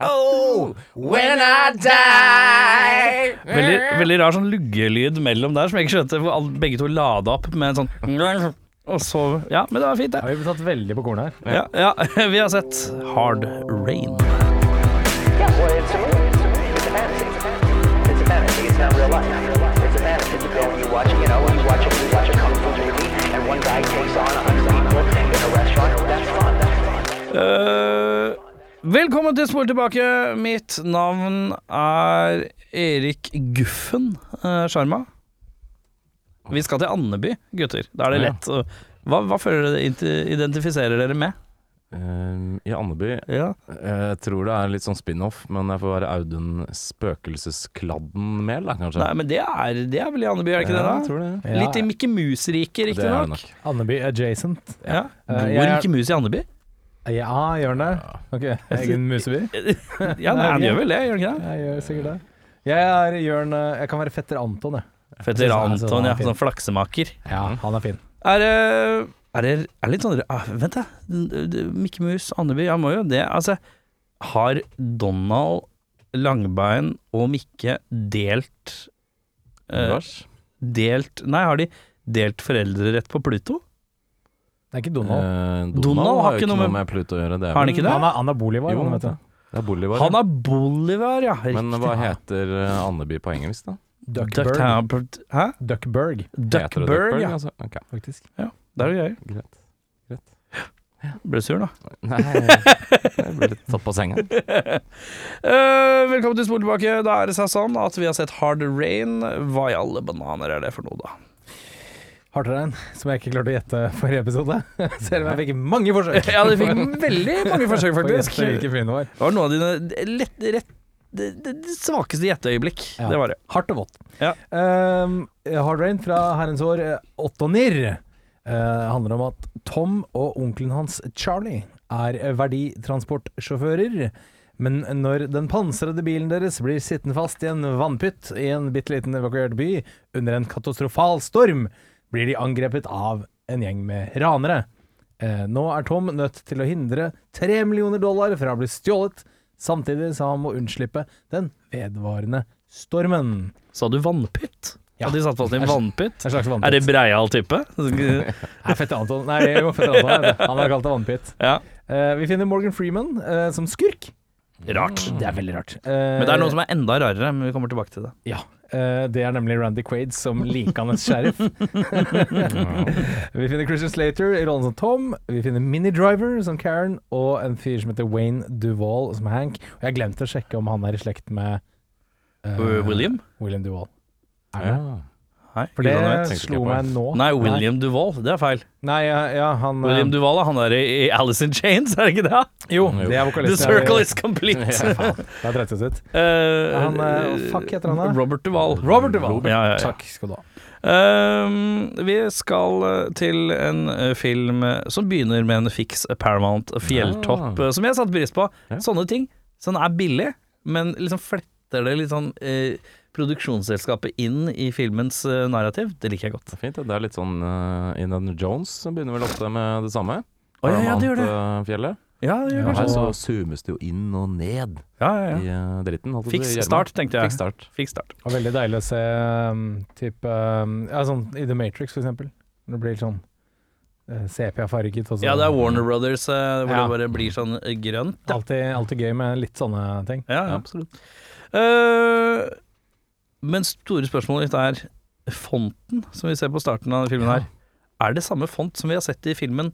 Oh, when I die Veldig, veldig rar sånn luggelyd mellom der, som jeg ikke skjønte. Hvor alle, begge to lada opp med en sånn Og så Ja, men det var fint, Ja, det. vi ble tatt veldig på kornet her. Ja, ja, vi har sett Hard Rain. Yeah, well, it's a movie. It's a movie. It's a fantasy. It's a fantasy. It's not real life. It's a fantasy. You go and you watch, you know, you watch a, you watch a kung fu movie, and one guy takes on a hundred people in a restaurant. That's fun. That's fun. Eh, velkommen til Spor tilbake. Mitt navn er Erik Guffen eh, vi skal til Andeby, gutter. Da er det lett. Hva, hva føler dere identifiserer dere med? Eh, I Andeby Ja. eh, Jeg tror det er litt sånn spin-off, men jeg får være Audun Spøkelseskladden-mel, da, kanskje. Nei, men det er, det er vel i Andeby, er det ikke ja, det? jeg da? tror det. Ja. Litt i Mikke Mus-riket, Det er riktignok. nok. Andeby adjacent. Ja. Eh, Bor jeg- Mikke Mus i Andeby? Ja, gjør den det? Ok, egen museby? Ja, nei, han gjør vel det, gjør han ikke det? Jeg gjør sikkert det. Jeg er Jørn eh, Jeg kan være fetter Anton, jeg. Fetter Jeg han Anton, ja. Sånn flaksemaker. Ja, han er fin. Er det er det, er litt sånn ah, Vent, da. Mikke Mus, Andeby, han må jo det. Altså, har Donald, Langbein og Mikke delt eh. Delt Nei, har de delt foreldrerett på Pluto? Det er ikke Donald. Eh, Donald har jo ikke noe med- Pluto å gjøre. Det er Har han ikke det? Han er, han er Bolivar, Jo, han, vet du. Det er Bolivar. Han er Bolivar, ja. Riktig. Men hva heter eh, Andeby på engelsk, da? Duckburg. Duckburg. Hæ? Duckburg, Heter det Duckburg, ja. Altså? Ok, faktisk. Ja, Det er jo gøy. greit. Ble sur, da. Nei, jeg ble litt tatt på senga. Eh, velkommen til Spol tilbake. Da er det seg sånn at vi har sett Hard Rain. Hva i alle bananer er det for noe, da? Hardterrein, som jeg ikke klarte å gjette forrige episode. Selv om jeg fikk mange forsøk. Ja, du fikk veldig mange forsøk, faktisk. gjette det var. Noen av dine lett, rett, det, det, svakeste gjetteøyeblikk. Ja. Det var det. Hardt og vått. Ja. Um, Hard Rain fra herrens år eh, åttonir uh, handler om at Tom og onkelen hans Charlie er verditransportsjåfører. Men når den pansrede bilen deres blir sittende fast i en vannpytt i en bitte liten evakuert by under en katastrofal storm, blir de angrepet av en gjeng med ranere. Eh, nå er Tom nødt til å hindre tre millioner dollar fra å bli stjålet, samtidig som han må unnslippe den vedvarende stormen. Sa du vannpytt? Ja. De satt fast i en vannpytt? En vannpytt. Er det Breial type? Nei, fette Anton. Nei, jo, fette Anton. Han har kalt det vannpytt. Ja. Eh, vi finner Morgan Freeman eh, som skurk. Rart. Det er veldig rart. Men det er noe som er enda rarere, men vi kommer tilbake til det. Ja. Eh, det er nemlig Randy Quaid som likandes sheriff. vi finner Christian Slater i rollen som Tom. Vi finner Mini Driver som Karen, og en fyr som heter Wayne Duvall som Hank. Og jeg glemte å sjekke om han er i slekt med uh, William? William Duvall. Er det? Ja. Nei, For det slo meg nå. Nei, William Duvall. Det er feil. Nei, ja, ja han William William Duvall, han er i i Alice in Chains, er det ikke det? Jo, Jo. det er The circle is complete. Det er drept sitt ut. Eh, Han, eh, fuck heter han da? Robert Duvall. Robert Duvall. Ja, ja, ja. Takk skal du ha. Ehm, vi skal eh, til en eh, film eh, som begynner med en fiks Paramount fjelltopp, Ja. eh, som jeg satte pris på. Ja. Sånne ting. Sånn er billig, men liksom fletter det litt sånn eh, produksjonsselskapet inn i filmens eh, narrativ. Det liker jeg godt. Det er fint. det. Det er litt sånn uh, Indiana Jones som begynner vel ofte med det samme. Oh, ja, ja, det gjør det. Paramount-fjellet. Ja, det gjør Ja, kanskje her så zoomes det jo inn og ned Ja, ja, i uh, dritten. Fiks start, tenkte jeg. Fiks start. Fiks start. Og veldig deilig å se um, typ, um, Ja, sånn i The Matrix, for eksempel. Når det blir sånn uh, sepia-farget. Ja, det er Warner Brothers eh, hvor Ja. det bare blir sånn eh, grønt. Alltid, alltid gøy med litt sånne ting. ja, ja. Absolutt. Eh, men store spørsmålet mitt er fonten som vi ser på starten av filmen her. Er det samme font som vi har sett i filmen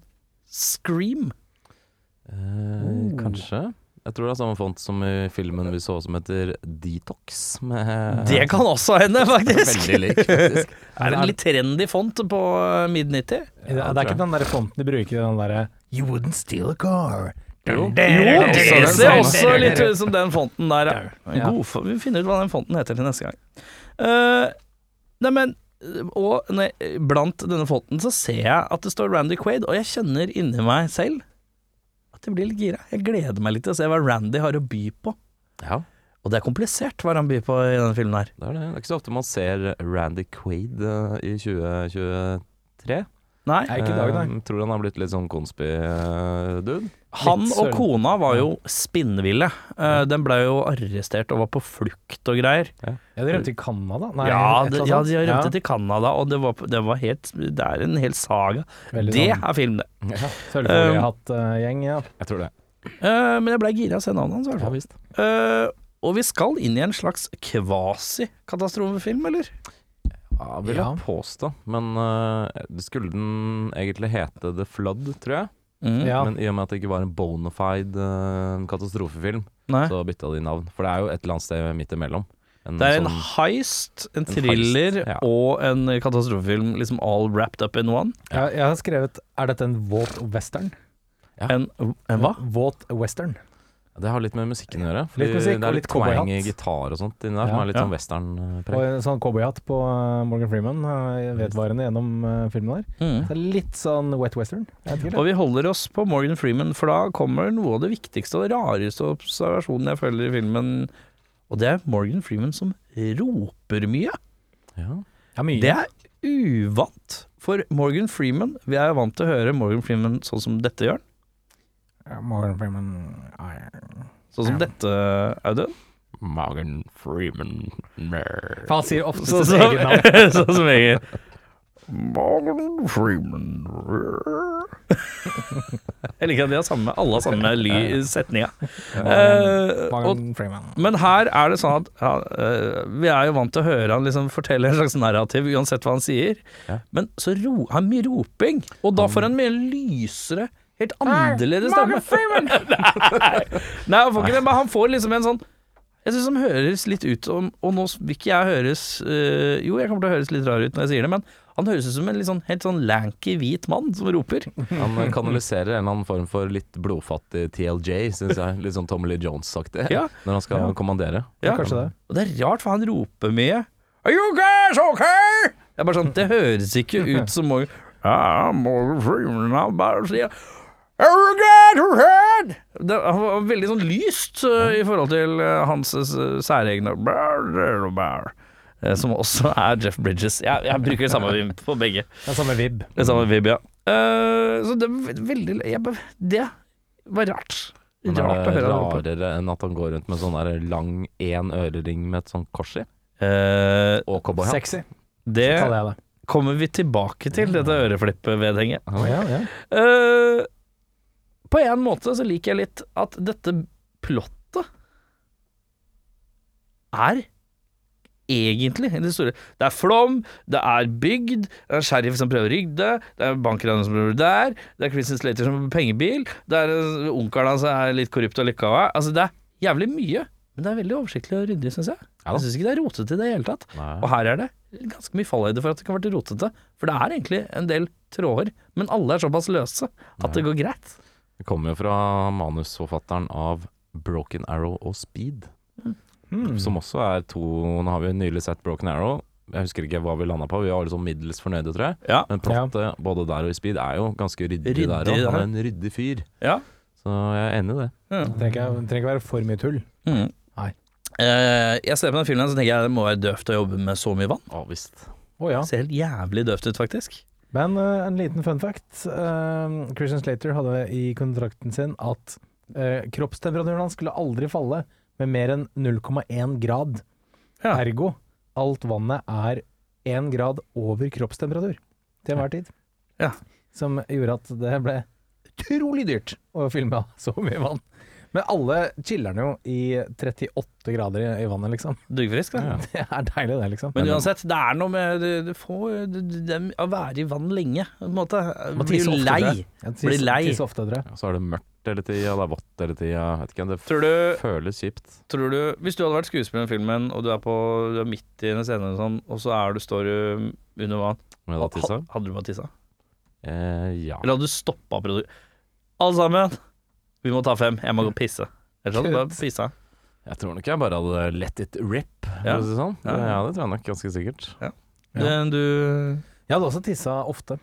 Scream? Eh, Kanskje. Jeg tror det er samme font som i filmen vi så som heter Detox. Med Det kan også hende, faktisk. Veldig lik, faktisk. Er det en litt trendy font på eh, mid-90? det, det er ikke den der fonten de bruker, den derre You wouldn't steal a car. Jo, det er ser også litt ut som den fonten der, ja. God, vi finner ut hva den fonten heter til neste gang. Uh, nei, men Og nei, blant denne fonten så ser jeg at det står Randy Quaid, og jeg kjenner inni meg selv at jeg blir litt gira. Jeg gleder meg litt til å se hva Randy har å by på. Ja, Og det er komplisert hva han byr på i denne filmen her. det er det. Det er ikke så ofte man ser Randy Quaid eh, i 2023. Nei, Nei, ikke i dag, nei. Eh, tror han har blitt litt sånn konspi-dude. han litt og søren. kona var jo spinnville. Eh, den ble jo arrestert og var på flukt og greier. Ja, de rømte til Canada? Nei, ja, et det, eller ja, annet de rømte rømt til Canada, og det, var, det var helt Det er en hel saga. Veldig Det sånn er film, det. Ja, Sølvfoliehatt-gjeng, ja. jeg tror det. Eh, men jeg ble gira av å se navnet hans, i hvert fall. visst. Eh, og vi skal inn i en slags kvasi-katastrofefilm, eller? Ja, vil Ja. jeg påstå. Men uh, det skulle den egentlig hete The Flood, tror jeg. Mm. Ja. Men i og med at det ikke var en bona fide eh, katastrofefilm, Nei. så bytta de navn. For det er jo et eller annet sted midt imellom. En Det er en sånn- heist, en en thriller heist, ja. og en katastrofefilm, liksom all wrapped up in one. Jeg, jeg har skrevet Er dette en våt western? Ja. En, en hva? Våt western. Det har litt med musikken å gjøre. Fordi Litt musikk det er litt litt twang i gitar og sånt inni der, Ja. som er litt Ja. sånn Og western-preg. en sånn cowboyhatt på uh, Morgan Freeman, uh, vedvarende gjennom uh, filmen der. Mm. Det er litt sånn wet western. Og vi holder oss på Morgan Freeman, for da kommer noe av det viktigste og rareste observasjonen jeg føler i filmen. Og det er Morgan Freeman som roper mye. Ja. ja, mye. Det er uvant for Morgan Freeman. Vi er vant til å høre Morgan Freeman sånn som dette gjør. Ja, Morgan Freeman Sånn som dette, Audun. Morgan Freeman Faen For han sier ofte Sånn sitt eget navn. sånn som egen Morgan Freeman Jeg liker at de har samme, alle har samme ly i setninga. Eh, og Freeman. Men her er det sånn at ja, øh, vi er jo vant til å høre han liksom fortelle en slags narrativ uansett hva han sier. Ja. Men så ro, han mye roping, og da får han mye lysere, helt annerledes stemme. Nei, Nei, han får ikke det, men han får liksom en sånn Jeg syns han høres litt ut som Og nå vil ikke jeg høres øh, Jo, jeg kommer til å høres litt rar ut når jeg sier det, men han høres ut som en litt sånn, helt sånn lanky hvit mann som roper. Han eh, kanaliserer en eller annen form for litt blodfattig TLJ, syns jeg. Litt sånn Tommy Lee Jones-aktig. Ja. Når han skal Ja. kommandere. Ja, Ja. kanskje det. Og det er rart, for han roper mye. Are you guys okay? Det er bare sånn, det høres ikke ut som Morgan Det var veldig sånn lyst uh, i forhold til uh, hans uh, særegne brr, brr, brr, uh, Som også er Jeff Bridges. Jeg, jeg bruker det samme vib på begge. Det er samme vib. Det samme vib, ja. Uh, så det var veldig jeg, Det var rart. Men Rart å er det rarere enn at han går rundt med sånn der lang én ørering med et sånt kors i? Uh, Og cowboyhatt? Sexy, det kaller jeg det. kommer vi tilbake til, dette øreflippvedhenget. Oh, ja, ja. Eh, på en måte så liker jeg litt at dette plottet er egentlig i det store Det er flom, det er bygd, det er en sheriff som prøver å rydde, det er bankranet som prøver der, det er Christian Slater som har pengebil, det er eh, onkelen hans som er litt korrupt og lykka Altså, det er jævlig mye, men det er veldig oversiktlig og ryddig, syns jeg. Ja. Jeg syns ikke det er rotete i det hele tatt. Nei. Og her er det ganske mye fallhøyde for at det kan være rotete. For det er egentlig en del tråder, men alle er såpass løse at det går greit. Det kommer jo fra manusforfatteren av Broken Arrow og Speed. Mm. Som også er to Nå har vi nylig sett Broken Arrow. Jeg husker ikke hva vi landa på. Vi var liksom middels fornøyde, tror jeg. Ja. Men plottet både der og i Speed er jo ganske ryddig, Ryddig, der òg. Han er en ryddig fyr. Ja. Så jeg er enig i det. Det trenger ikke, trenger ikke være for mye tull. Mm. Nei. Eh, jeg ser på den filmen så tenker jeg det må være døvt å jobbe med så mye vann. Å visst. Oh, ja. Ser helt jævlig døvt ut, faktisk. Men uh, en liten fun fact. Uh, Christian Slater hadde i kontrakten sin at uh, kroppstemperaturen hans skulle aldri falle med mer enn 0,1 grad. Ja. Ergo alt vannet er 1 grad over kroppstemperatur til enhver tid. Ja. Som gjorde at det ble utrolig dyrt å filme så mye vann. Men alle chiller'n jo i 38 grader i, i vannet, liksom. Duggfrisk, da. Ja. Det er deilig, det, liksom. Men uansett, det er noe med du, du får, du, du, det, å være i vann lenge, på en måte. Man blir jo lei. Blir lei. ofte, tror jeg. Så er det mørkt hele tida, det er vått hele tida. Vet ikke, det Tror du, føles kjipt. tror du Hvis du hadde vært skuespiller i filmen, og du er, på, du er midt i en scene, og sånn, og så er du, står du under vann. Hadde du bare tissa? Eh, ja. Eller hadde du stoppa produ... Alle sammen, Vi må ta fem. Jeg må gå og pisse. Ellers hadde jeg bare pissa. Jeg tror nok jeg bare hadde let it rip, for Ja. å si det sånn. Ja. Ja, det tror jeg nok ganske sikkert. Det- Du Jeg hadde også tissa ofte.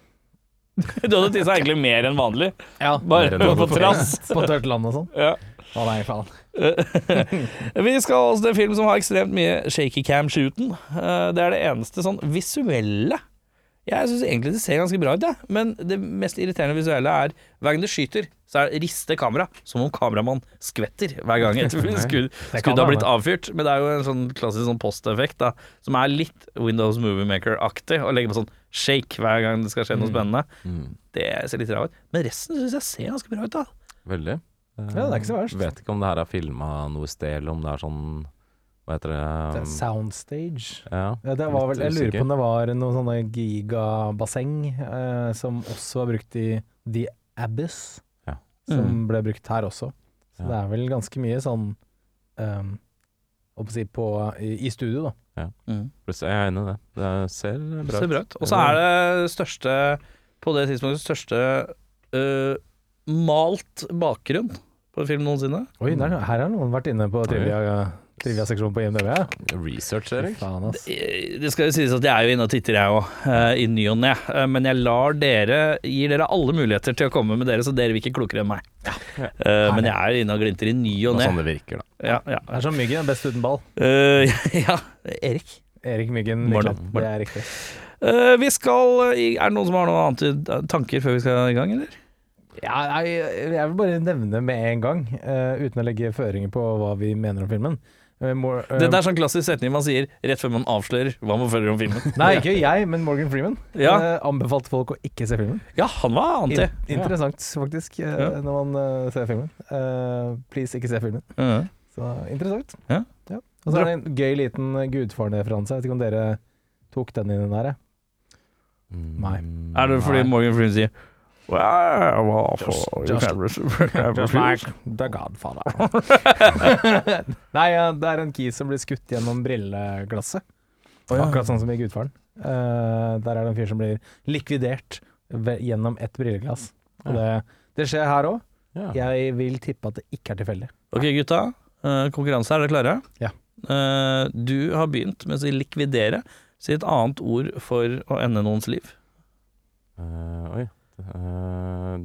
Du hadde tissa egentlig mer enn vanlig. Ja, Bare Mer enn på trass. På tørt land og sånn. Ja. Å nei, faen. Vi skal også til en film som har ekstremt mye shaky cam-shooten. Eh, Det er det eneste sånn visuelle. Jeg syns egentlig det ser ganske bra ut, jeg. Men det mest irriterende visuelle er hver gang du skyter, så er rister kamera som om kameramann skvetter hver gang et skudd, skudd har blitt avfyrt. Men det er jo en sånn klassisk sånn posteffekt da, som er litt Windows Movie Maker-aktig. Å legge på sånn shake hver gang det skal skje noe spennende. Mm. Det ser litt rar ut. Men resten syns jeg ser ganske bra ut, da. Veldig. Ja, det er ikke så verst. Vet ikke om det her er filma noe sted, eller om det er sånn Hva heter det? Det er Soundstage. Ja, Ja, det var vel, jeg lurer på om det var noen sånne gigabasseng eh, som også var brukt i The Abyss, Ja. som Mm. ble brukt her også. Så Ja. det er vel ganske mye sånn um, si på, i, i studio, da. Plutselig er jeg enig i det. Det ser bra ut. ut. Og så er det største På det tidspunktet største uh, malt bakgrunn på en film noensinne. Oi, der, her har noen vært inne på trivia- trivia-seksjonen på IMDb. Research, Erik. Faen, ass. Eh, Det skal jo sies at jeg er jo inne og titter, jeg òg, i ny og ne. Uh, Men jeg lar dere gir dere alle muligheter til å komme med dere, så dere virker klokere enn meg. Eh, Men jeg er inne og glinter i ny og ne. sånn det virker, da. Ja, ja. Det er som Myggen, best uten ball. Eh, ja. Erik? Erik Myggen Morten. Det er riktig. Eh, Vi skal Er det noen som har noen annet tanker før vi skal i gang, eller? Ja, jeg, jeg vil bare nevne med en gang, uh, uten å legge føringer på hva vi mener om filmen. Eh, uh, eh, Det er sånn klassisk setning man sier rett før man avslører hva man føler om filmen. Nei, ikke jeg, men Morgan Freeman. Ja. uh, anbefalte folk å ikke se filmen. Ja, han var anti. In interessant, faktisk, uh, Ja. når man ser filmen. Eh, please, ikke se filmen. -huh. Så interessant. Ja. Og så er det en gøy liten Gudfaren-referanse. Jeg vet ikke om dere tok den inn der, jeg. Nei. Mm, Er det fordi Nei. Morgan Freeman sier Well, well, for- just- you Just like The Godfather. Nei, det er en kis som blir skutt gjennom brilleglasset. Oh, ja. Akkurat sånn som i Gudfaren. Uh, der er det en fyr som blir likvidert ved, gjennom et brilleglass. Og det, det skjer her òg. Ja. Jeg vil tippe at det ikke er tilfeldig. Ok, gutta. Uh, konkurranse, er dere klare? Ja. Uh, du har begynt med å si likvidere. Si et annet ord for å ende noens liv. Uh, oi. Eh,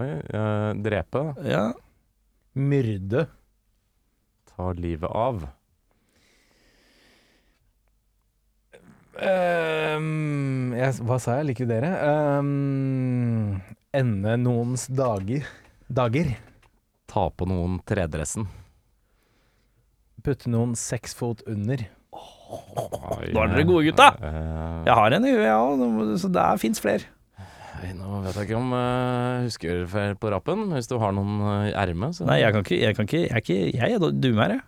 oi. eh, drepe. Ja. Myrde. Ta livet av. Um, jeg, hva sa jeg? Likvidere? Um, ende noens dager. Dager. Ta på noen tredressen. Putte noen seks fot under. Oh, Nå er dere gode, gutta. eh, Jeg har en i huet, jeg òg, så det fins flere. Nei, nå vet jeg ikke om jeg husker feil på rappen. Hvis du har noen i uh, ermet, Nei, jeg kan ikke Jeg, kan ikke, jeg er ikke Jeg er dummer, jeg.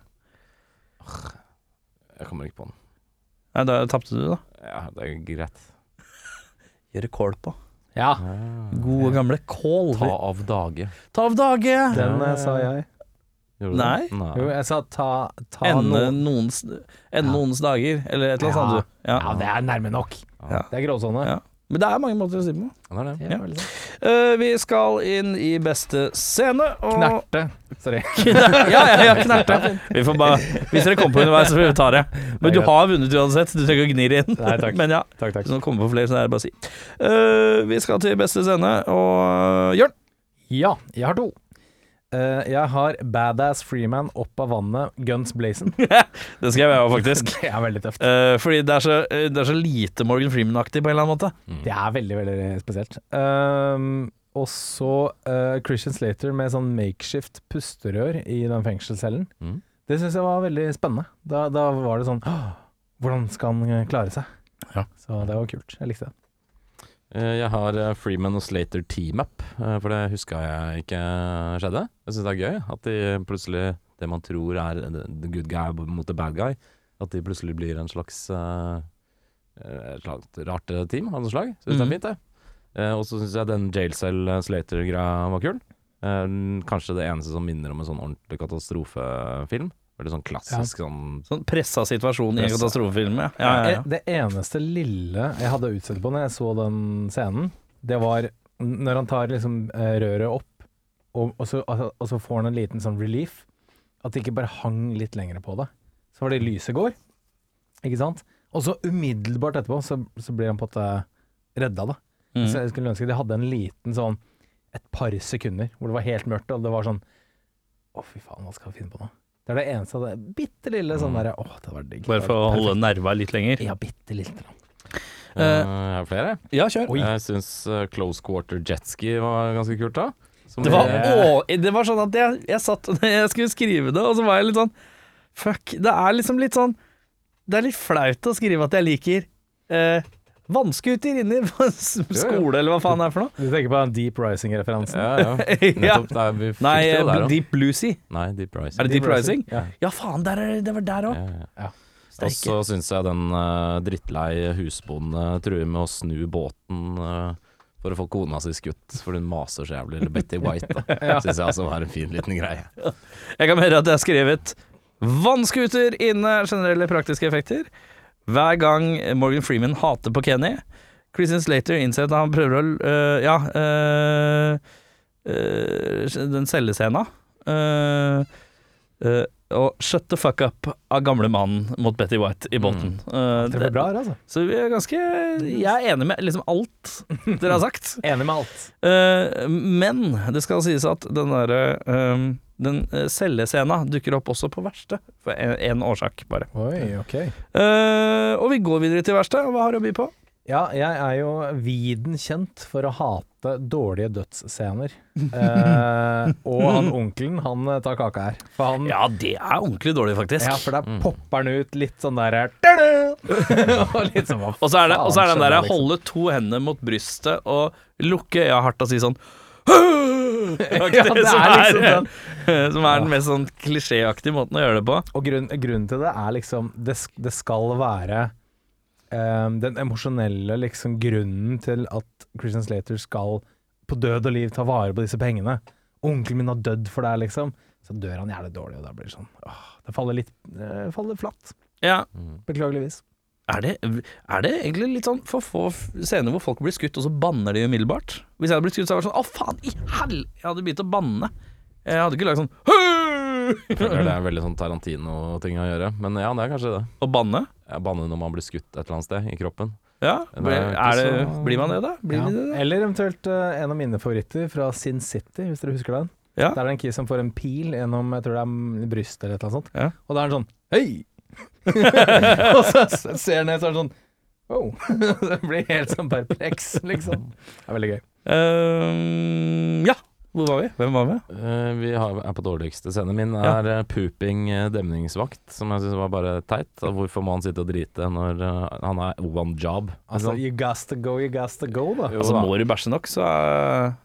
Jeg kommer ikke på den. Nei, da tapte du, da. Ja, det er greit. Gjøre kål på. Ja, Ah. Gode, gamle kål. Ta av dage. Ta av dage! den uh, sa jeg. Gjorde du Nei. Jo, jeg sa ta, ta Ende noen noens, ende Ja. noens dager, eller et eller annet sånt. du. Ja. Ja, det er nærme nok. Ja. Det er gråsone. Ja. Men det er mange måter å si det på. Ja, det er det. Ja. Eh, vi skal inn i beste scene. Og Knerte. Sorry. ja, ja, ja, knerte. Vi får bare, hvis dere kommer på underveis, så får vi ta det. Men du har vunnet uansett. Du trenger ikke å gni det inn. Nei, takk. Men ja, Takk, takk. hvis noen kommer på flere, så er det bare å si. Uh, vi skal til beste scene, og Jørn. Ja, jeg har to. Eh, jeg har Badass Freeman opp av vannet, guns blazing. Det skrev jeg òg, faktisk. Det er veldig tøft. Eh, fordi det er, så, eh, det er så lite Morgan Freeman-aktig på en eller annen måte. Mm. Det er veldig, veldig spesielt. Um, og så eh, Christian Slater med sånn makeshift pusterør i den fengselscellen. Mm. Det syns jeg var veldig spennende. Da, da var det sånn «Åh, Hvordan skal han eh, klare seg? Ja. Så det var kult. Jeg likte det. Eh, Jeg har eh, Freeman og Slater team-up, eh, for det huska jeg ikke skjedde. Jeg syns det er gøy at de plutselig, det man tror er the good guy mot the bad guy, at de plutselig blir en slags Et slags rart team av noe slag. Syns det Mhm. er fint, det. Og så syns jeg den Jailcell cell Slater-greia var kul. Kanskje det eneste som minner om en sånn ordentlig katastrofefilm. Veldig sånn klassisk sånn Sånn pressa situasjon i en Pressa. katastrofefilm. Ja. Ja, ja, ja. Eh, Det eneste lille jeg hadde utsett på når jeg så den scenen, det var n- når han tar liksom eh, røret opp og, og, så, altså, og så får han en liten sånn relief. At det ikke bare hang litt lenger på det. Så var det lyset går, ikke sant? Og så umiddelbart etterpå så, så blir han på en måte redda, da. Mm. Så jeg skulle ønske de hadde en liten sånn et par sekunder hvor det var helt mørkt, og det var sånn Å, fy faen, hva skal vi finne på nå? Det er det eneste av det bitte lille sånn derre Å, det var digg. Bare for å holde nerva litt lenger. Ja, bitte lite. uh, jeg har flere. Ja, kjør. Oi. Jeg syns eh, Close Quarter Jetski var ganske kult, da. Som Det var, å, det var sånn at jeg, jeg satt Jeg skulle skrive det, og så var jeg litt sånn Fuck. Det er liksom litt sånn Det er litt flaut å skrive at jeg liker eh, vannskuter inni på skole, eller hva faen det er for noe. Du tenker på den Deep Rising-referansen? Ja, ja. ja. Nettopp. Der, vi fikk Nei, det der. Deep Bluesy. Nei, Deep Rising. Er det Deep Rising? Ja. Ja, faen, der er, det var der òg. Ja. Og så syns jeg den uh, drittlei husbonde truer med å snu båten uh, for å få kona si skutt, for hun maser så jævlig. Eller Betty White, da. Ja. Syns jeg altså var en fin liten greie. Jeg kan høre at jeg har skrevet vannskuter inne generelle praktiske effekter. Hver gang Morgan Freeman hater på Kenny. Christian Slater innser at han prøver å øh, Ja øh, øh, Den cellescena. Uh, og shut the fuck up av gamle mannen mot Betty White i båten. Øh, Det ble bra her, altså. Så vi er ganske Jeg er enig med liksom alt dere har sagt. Enig med alt. Uh, men det skal sies at den derre uh, Den uh, cellescena dukker opp også på verste, for én årsak, bare. Oi, ok. Eh, og vi går videre til verste. Hva har du å by på? Ja, jeg er jo viden kjent for å hate dårlige dødsscener. Eh, og han onkelen, han eh, tar kaka her. For han Ja, det er ordentlig dårlig, faktisk. Ja, for da Mm. popper han ut litt sånn der Og litt sånn og så er det, og så er den der liksom? holde to hender mot brystet og lukke øya hardt og si sånn Ja, det er liksom den. som er den mest sånn klisjéaktige måten å gjøre det på. Og grunn, grunnen til det er liksom Det, det skal være eh, den emosjonelle liksom grunnen til at Christian Slater skal på død og liv ta vare på disse pengene. Onkelen min har dødd for deg, liksom. Så dør han jævlig dårlig, og da blir det sånn åh, Det faller litt Det faller flatt. Ja. Beklageligvis. er det, er det egentlig litt sånn for få scener hvor folk blir skutt, og så banner de umiddelbart? Hvis jeg hadde blitt skutt, så hadde jeg vært sånn Å, faen i hell... Jeg hadde begynt å banne. Jeg hadde ikke lagd sånn Høy! det er veldig sånn Tarantino-ting å gjøre. Men ja, det er kanskje det. Å banne? Jeg banner når man blir skutt et eller annet sted i kroppen. Ja, er blir, er det, så- blir man det, da? Blir Ja. det, da? Eller eventuelt uh, en av mine favoritter fra Sin City, hvis dere husker den. Ja. Der er det en kis som får en pil gjennom jeg tror det er brystet eller et eller annet sånt. Ja. Og da er han sånn Hei! og så ser han ned, så er han sånn Wow. det blir helt sånn perpleks, liksom. Det er veldig gøy. Um, ja, hvor var vi? Hvem var vi? Uh, vi har, er på dårligste scenen min. er ja. Pooping eh, demningsvakt, som jeg syns var bare teit. Og hvorfor må han sitte og drite når uh, han er one job? Altså, you gots to go, you gots to go, da. Jo Altså, da. må du bæsje nok, så er-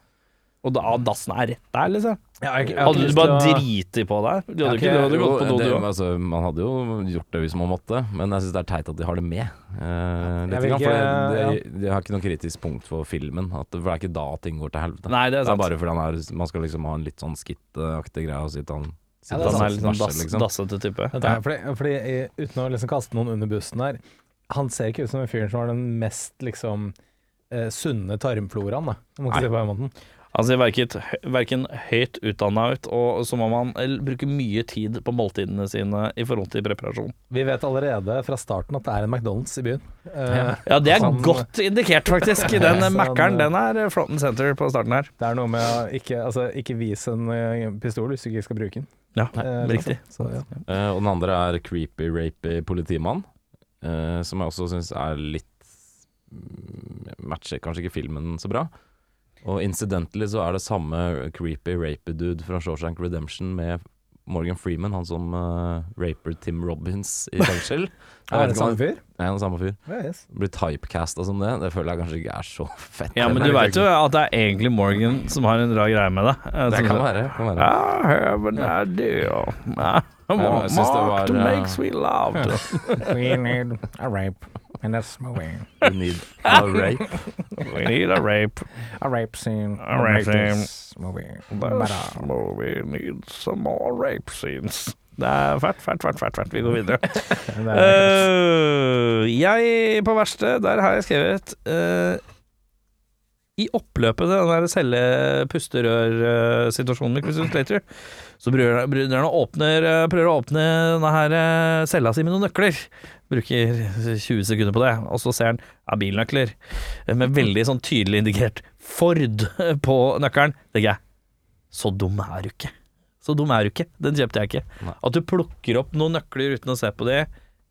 Og da dassen er rett der, liksom. Jeg har jeg Hadde du bare å- driti på deg? Du hadde ikke du gått på do, du òg. altså, man hadde jo gjort det hvis man måtte, men jeg syns det er teit at de har det med. Uh, litt Jeg vil for ikke- det, det, de har ikke noe kritisk punkt for filmen. At, for det er ikke da ting går til helvete. Nei, det er sant. Det er bare fordi han er, man skal liksom ha en litt sånn skittaktig greie og sitte han Ja, det er sånn dass, liksom. dassete type. Ja, fordi, fordi eh, Uten å liksom kaste noen under bussen her Han ser ikke ut som en fyr som har den mest liksom eh, sunne tarmfloraen, da. Jeg må ikke si på den måten. Han ser verken, verken høyt utdanna ut, og så må man eh, bruke mye tid på måltidene sine i forhold til preparasjon. Vi vet allerede fra starten at det er en McDonald's i byen. Eh, Ja, det er Sånn- godt indikert, faktisk. Den Sånn, Mækkern, eh, den er and center på starten her. Det er noe med å ikke, altså, ikke vise en eh, pistol hvis du ikke skal bruke den. Ja, Eh, riktig. Så, ja. Eh, og den andre er creepy rapey politimann, eh, som jeg også syns er litt mm, Matcher kanskje ikke filmen så bra. Og incidentally så er det samme creepy rapy dude fra Shawshank Redemption med Morgan Freeman, han som uh, raper Tim Robbins i fengsel. Er det samme fyr? Nei, han er samme fyr. Ja, yes. Blir typecasta som det. Det føler jeg kanskje ikke er så fett. Ja, men du veit jo at det er egentlig Morgan som har en rar greie med det. Det kan være. Kan være. Ja, men det er det, want jeg synes det Mark var, to eh, make me loved. We need a rape, and that's movie. We need a rape. We need a rape. A rape scene. A rape scene. movie. This movie needs some more rape scenes. Det er fælt, fælt, fælt, fælt. fælt. Vi går videre. Er- Eh, jeg på verste, der har jeg skrevet uh, i oppløpet til den der celle-pusterør-situasjonen med Christian Slater, så brødrene åpner, eh, prøver å åpne denne her eh, cella si med noen nøkler. Bruker 20 sekunder på det, og så ser han ja, bilnøkler eh, med veldig sånn tydelig indikert Ford på nøkkelen. tenker jeg, så dum er du ikke. Så dum er du ikke. Den kjøpte jeg ikke. Nei. At du plukker opp noen nøkler uten å se på det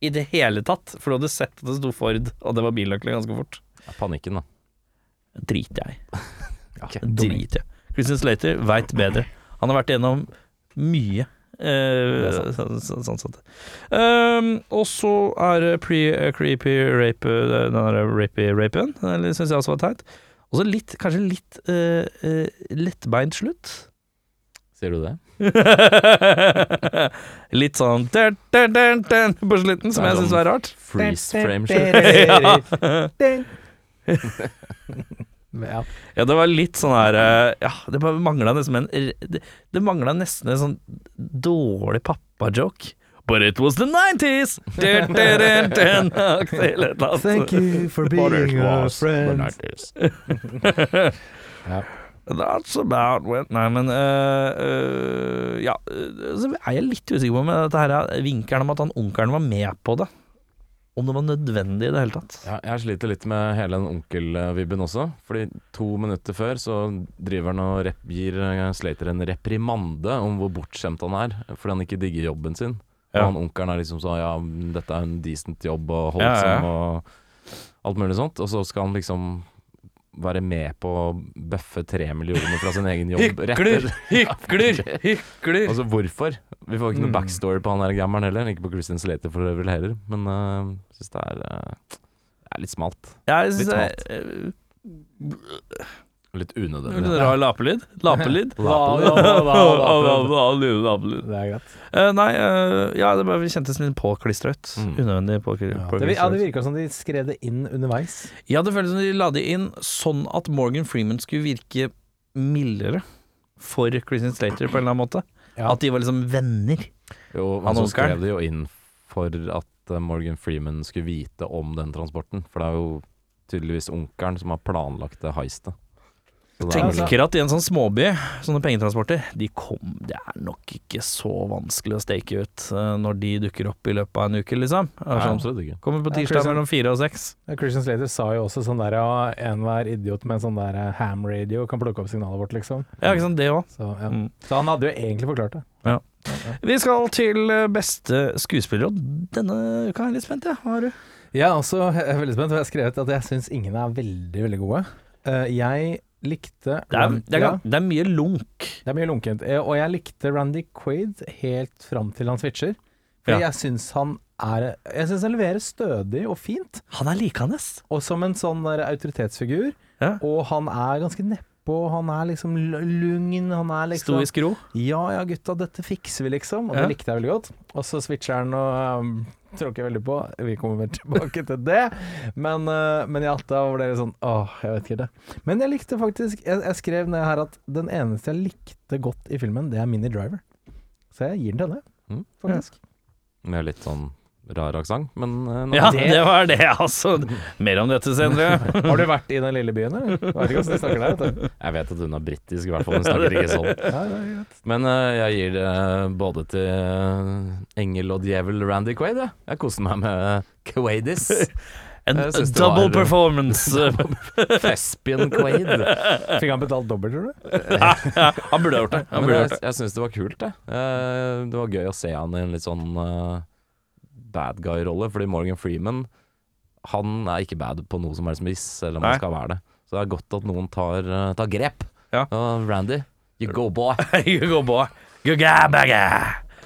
i det hele tatt, for du hadde sett at det sto Ford, og det var bilnøkler ganske fort. Ja, Panikken, da. Driter jeg i. Ok. Driter jeg. Christian Slater veit bedre. Han har vært gjennom mye. Uh, sånn, sånn, sånn sett. Um, og så er det pre creepy rape eh, Den der rapey rapen. Den syns jeg også var teit. Og så litt, kanskje litt uh, uh, lettbeint slutt. Sier du det? litt sånn dun, dun, dun, på slutten, som jeg syns sånn var rart. Freeze frame shit. Ja. Ja, det var litt sånn her eh, Ja, det mangla nesten en Det, det mangla nesten en sånn dårlig pappa-joke. But it was the 90s! Dun, dun, dun, dun. Aktig eller et eller annet. Thank you for being a friend. Ja. That's about when Nei, men uh, uh, Ja, øh, så er jeg litt usikker på om dette her er vinkelen om at han onkelen var med på det. Om det var nødvendig i det hele tatt. Ja, jeg sliter litt med hele den onkelvibben også. Fordi to minutter før så driver han og rep gir eh, Slater en reprimande om hvor bortskjemt han er fordi han ikke digger jobben sin. Ja. Og han onkelen er liksom sånn Ja, dette er en decent jobb og Ja, holdsom ja. og alt mulig sånt. Og så skal han liksom være med på å bøffe tre millioner fra sin egen jobb. Hykler! Hykler! Hykler! Altså hvorfor? Vi får ikke noe Mm. backstory på han der gammeren heller. Ikke på Christian Slater for øvrig heller. Men uh, syns det er, uh, er litt smalt. Jeg syns Litt er halt. Er Litt øh, unødvendig. Litt rar lapelyd. Lapelyd. Lapelyd. Det er greit. Uh, nei, uh, ja, det bare kjentes litt påklistra ut. Mm. Unødvendig påkli- Ja, det, påklistra ja, det virka som de skrev det inn underveis. Ja, det føles som de la det inn sånn at Morgan Freeman skulle virke mildere for Christian Slater på en eller annen måte. Ja. At de var liksom venner. Jo, Han men så skrev de jo inn for at uh, Morgan Freeman skulle vite om den transporten. For det er jo tydeligvis onkelen som har planlagt det heistet. Er Tenker at i en sånn småby, sånne pengetransporter, de kom, det er nok ikke så vanskelig å stake ut eh, når de dukker opp i løpet av en uke, liksom. Er Nei, sånn, ikke. kommer på tirsdag ja, mellom fire og seks. Ja, Christian Slater sa jo også sånn der ja, enhver idiot med en sånn der eh, ham radio kan plukke opp signalet vårt, liksom. Ja, ikke sant, det òg. Så, ja. Mm. Så han hadde jo egentlig forklart det. Ja. Vi skal til eh, beste skuespiller, og denne uka er jeg litt spent, jeg. Hva har du? Jeg er også veldig spent, og jeg har skrevet at jeg syns ingen er veldig, veldig gode. Eh, jeg likte Det er, det, er, det er mye lunk. det er mye lunkent. Eh, og jeg likte Randy Quaid helt fram til han switcher. For Ja. jeg syns han er Jeg syns han leverer stødig og fint. Han er likandes. Og som en sånn autoritetsfigur. Ja. Og han er ganske nedpå, han er liksom lugn, han er liksom Stoisk ro. Ja ja, gutta, dette fikser vi, liksom. Og Ja. det likte jeg veldig godt. Og så switcher han og um, tråkker veldig på. Vi kommer vel tilbake til det. Men, uh, men ja, da var det sånn Åh, jeg vet ikke det. Men jeg likte faktisk Jeg, jeg skrev ned her at den eneste jeg likte godt i filmen, det er Mini Driver. Så jeg gir den til henne, Mm. faktisk. Med litt sånn rar aksent, men uh, Ja, det var det, altså. Mer om dette senere. Har du vært i den lille byen, eller? Jeg vet ikke hvordan de snakker der, vet. Jeg vet at hun er britisk, i hvert fall. Hun snakker ikke sånn. Ja, det. Men uh, jeg gir det både til eh, engel og djevel Randy Quaid. Jeg, jeg koser meg med Quaidis. En det double var- performance. Thespian Quaid. Fikk han betalt dobbelt, tror du? Han burde ha gjort det. Han burde jeg, det. jeg syns det var kult, det. Eh, det var gøy å se han i en litt sånn eh, bad guy-rolle, fordi Morgan Freeman Han er ikke bad på noe som helst vis, selv om han skal være det. Så det er godt at noen tar, eh, tar grep. Ja. Uh, Randy, you go boy. You go boy. You ga bagga.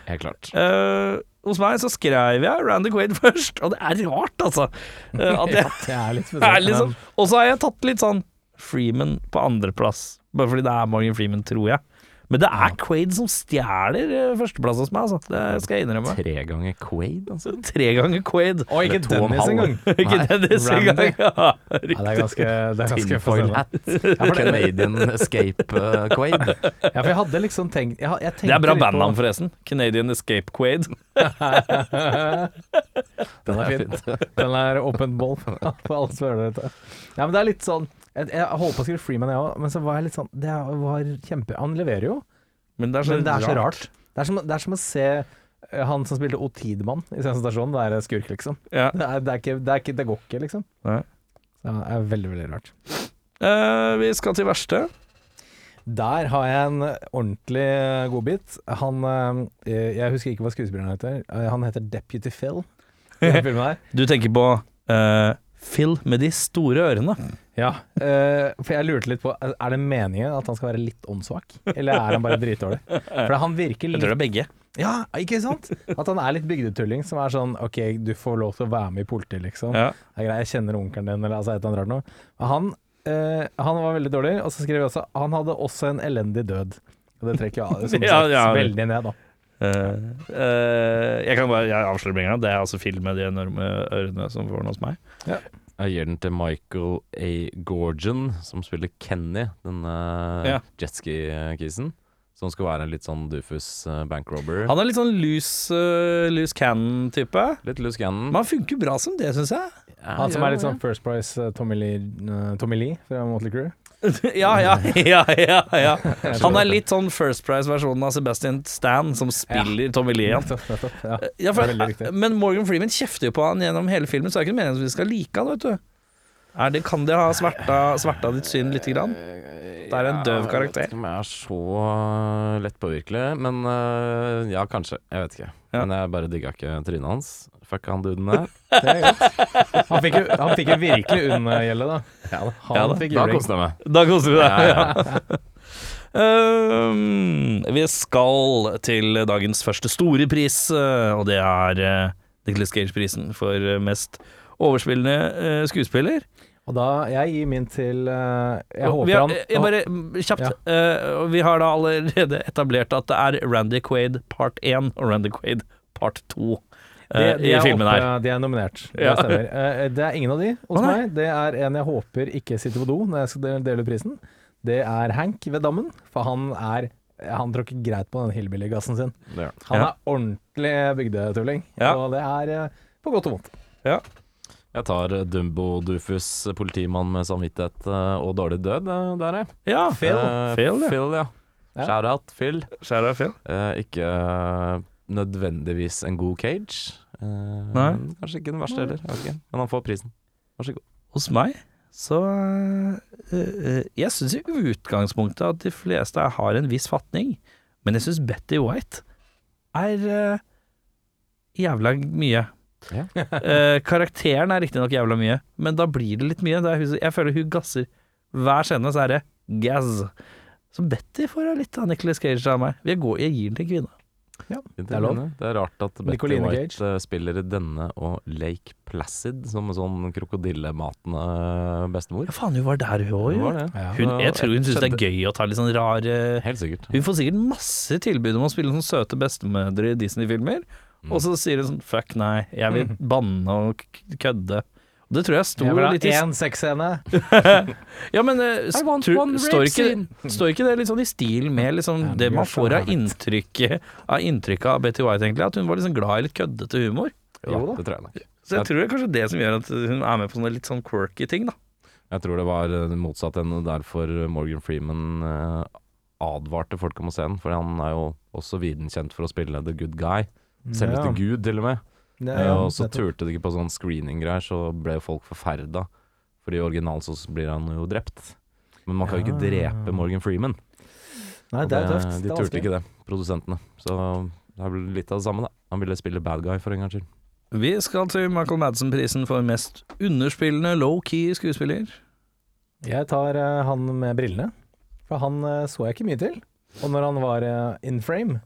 Helt klart. Uh, hos meg så skrev jeg Randy Quaid først, og det er rart, altså. Uh, at jeg, Det er litt spesielt. liksom, og så har jeg tatt litt sånn Freeman på andreplass, bare fordi det er Morgan Freeman, tror jeg. Men det er Quaid som stjeler eh, førsteplass hos meg, altså. Det skal jeg innrømme. Tre ganger Quaid, altså. Tre ganger Quaid. Og ikke Dennis engang. Ikke Dennis engang. Ja, Ja, det er ganske, det er ganske Tinfoil. Canadian Escape uh, Quaid. Ja, for jeg hadde liksom tenkt jeg, jeg Det er bra på- bandnavn, forresten. Canadian Escape Quaid. Den er fin. Den er åpent mål for alle som hører dette. Ja, men det er litt sånn Jeg, jeg holdt på å skrive Freeman, jeg òg, men så var jeg litt sånn Det var kjempe Han leverer jo, Men det er så, det er så rart. Det er som, det er som å se eh, han som spilte O. Tidemann i stasjon, det er skurk, liksom. Ja. Det, er, det, er ikke, det, er ikke, det går ikke, liksom. Nei. Så det er veldig, veldig rart. Eh, vi skal til verste. Der har jeg en ordentlig godbit. Han eh, Jeg husker ikke hva skuespilleren heter. Eh, Han heter Deputy Phil. Du tenker på eh, Phil med de store ørene. Ja, eh, for jeg lurte litt på Er det meningen at han skal være litt åndssvak, eller er han bare dritdårlig? For han virker Jeg litt tror det er begge. Ja, ikke sant? At han er litt bygdetulling som er sånn OK, du får lov til å være med i politiet, liksom. Ja. Det er greit, jeg kjenner onkelen din, eller altså et eller annet rart noe. Men han, eh, han var veldig dårlig, og så skrev jeg også Han hadde også en elendig død. Og det trekker jeg som Ja, ja. veldig ned, da. Eh, eh, jeg kan bare jeg avslører med en gang. Det er altså film med de enorme ørene som får den hos meg. Jeg gir den til Michael A. Gorgon, som spiller Kenny, den uh, Ja. jetski-kisen. Som skal være en litt sånn dufus bankrobber. Han er litt sånn loose, uh, loose cannon-type. Litt loose cannon. Men han funker bra som det, syns jeg. Han som er litt sånn First Price eh, Tommy Lee, eh, Tommy Lee fra Motley Crew. ja, ja, ja, ja, ja. Han er litt sånn First Price-versjonen av Sebastian Stan, som spiller Tommy Lee igjen. Nettopp, ja. For, men Morgan Freeman kjefter jo på han gjennom hele filmen, så det er ikke meningen at vi skal like han, vet du. Det, kan det ha sverta, sverta ditt syn lite grann? Det er en døv karakter. Jeg vet ikke om jeg er så uh, lett påvirkelig, men uh, ja, kanskje. Jeg vet ikke. Men jeg bare digga ikke trynet hans. Fuck han duden der. Er. Han fikk jo, han fikk jo virkelig unngjelde, da. Han Ja da, fikk Da koste jeg meg. Da koste du deg. Ja, ja. Um, vi skal til dagens første store pris, uh, og det er uh, Nicholas Gage-prisen for uh, mest overspillende skuespiller. Og da, jeg gir min til eh, Jeg håper har, han jeg bare, kjapt, uh, vi har da allerede etablert at det er Randy Quaid part 1 og Randy Quaid part 2 uh, de, de i er filmen her. De er nominert. Ja. Det stemmer. Eh, det er ingen av de hos meg. Det er en jeg håper ikke sitter på do når jeg skal dele- ut prisen. Det er Hank ved dammen, for han er han tråkker greit på den hillbilly-gassen sin. Det han. Ja. er ordentlig bygdetulling, Ja. og det er eh, på godt og vondt. Jeg tar Dumbo Dufus, politimann med samvittighet og dårlig død. der, jeg. Ja, Phil. Uh, Phil, ja. Phil, ja. Ja. Shout-out, Phil. Skjæra Phil. Uh, ikke uh, nødvendigvis en god cage. Nei. Kanskje ikke den verste heller. okay. Men han får prisen. Vær så god. Hos meg så øh, øh, Jeg syns i utgangspunktet at de fleste har en viss fatning, men jeg syns Betty White er øh, jævla mye. Ja. Eh, karakteren er riktignok jævla mye, men da blir det litt mye. Jeg føler hun gasser hver scene, så er det gazz. Så Betty får litt av Nicholas Cage av meg. Jeg, går, jeg gir den til en kvinne. Det er lov. Det er rart at Betty Nicoline White Cage. uh, spiller i denne og Lake Placid som en sånn krokodillematende bestemor. Ja, faen, hun var der, hun òg. Ja. Jeg tror hun syns det er gøy å ta litt sånn rare Helt sikkert. Hun får sikkert masse tilbud om å spille sånne søte bestemødre i Disney-filmer, Mm. og så sier hun sånn fuck nei, jeg vil banne og kødde. Det tror jeg sto Jeg litt i én sexscene. Ja, men uh, I tror- står, ikke, står ikke det litt sånn i stil med liksom Ja, det man får av inntrykket av inntrykket av Betty White, egentlig? At hun var liksom glad i litt køddete humor? Jo, da, det tror jeg nok. Så jeg tror det er kanskje det som gjør at hun er med på sånne litt sånn quirky ting, da. Jeg tror det var uh, motsatt enn derfor Morgan Freeman uh, advarte folk om å se den, for han er jo også viden kjent for å spille the good guy. Selveste Ja. Gud, til og med. Ja, Eh, ja, og så turte de ikke på sånn screening-greier, så ble folk forferda. For i originalen så blir han jo drept. Men man kan jo ikke drepe Morgan Freeman. Nei, det, det er tøft. De turte ikke det, produsentene. Så det er vel litt av det samme, da. Han ville spille bad guy for en gangs skyld. Vi skal til Michael Madsen-prisen for mest underspillende low-key skuespiller. Jeg tar uh, han med brillene, for han uh, så jeg ikke mye til. Og når han var uh, in frame,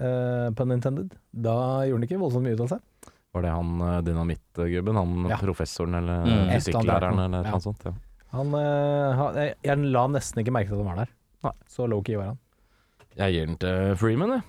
uh, pun intended, da gjorde han ikke voldsomt mye ut av seg. Var det han eh, dynamittgubben? Han Ja. professoren eller Mm. fysikklæreren eller noe ja. sånt? Ja. Han, eh, han, jeg, jeg la nesten ikke merke til at han var der. Nei. Så low-key var han. Jeg gir den til Freeman, jeg.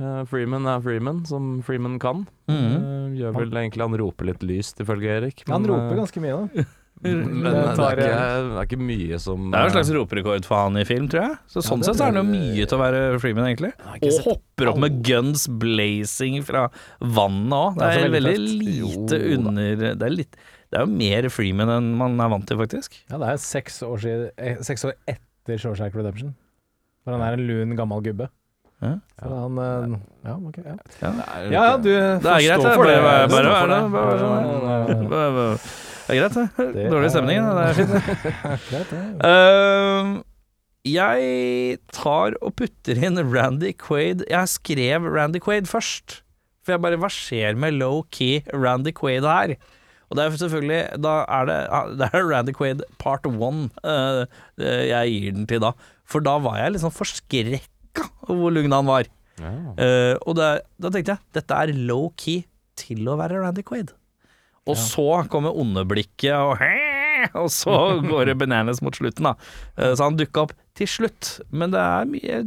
Eh, Freeman er Freeman, som Freeman kan. Mm. Gjør vel egentlig han roper litt lyst, ifølge Erik. Han roper ganske mye, da. Men Det er, ikke, det er ikke mye som Det er jo en slags roperekord for han i film, tror jeg. Så Sånn ja, sett så er det jo mye til å være Freeman, egentlig. Og hopper opp med guns blazing fra vannet òg. Det er er veldig veldig lite Jo under Det er, litt, det er jo mer Freeman enn man er vant til, faktisk. Ja, det er seks år, siden, eh, seks år etter Shoreshack Redemption. For han er en lun, gammel gubbe. Ja. Han eh, Ja, ok. Ja, er ja, du Det er greit, det. Bare, Bare, bare, bare, bare, det. bare, bare, bare. Det er greit, det. Det Dårlig stemning. Det er fint. Ehm, jeg tar og putter inn Randy Quaid Jeg skrev Randy Quaid først. For jeg bare Hva skjer med low-key Randy Quaid her? Og det er selvfølgelig Da er det, det er Randy Quaid part one uh, jeg gir den til da. For da var jeg liksom forskrekka over hvor lugn han var. Ja. Uh, og det, da tenkte jeg dette er low-key til å være Randy Quaid. Og Ja. så kommer ondeblikket, og, og så går det bananas mot slutten. da Eh, Så han dukka opp til slutt. Men det er mye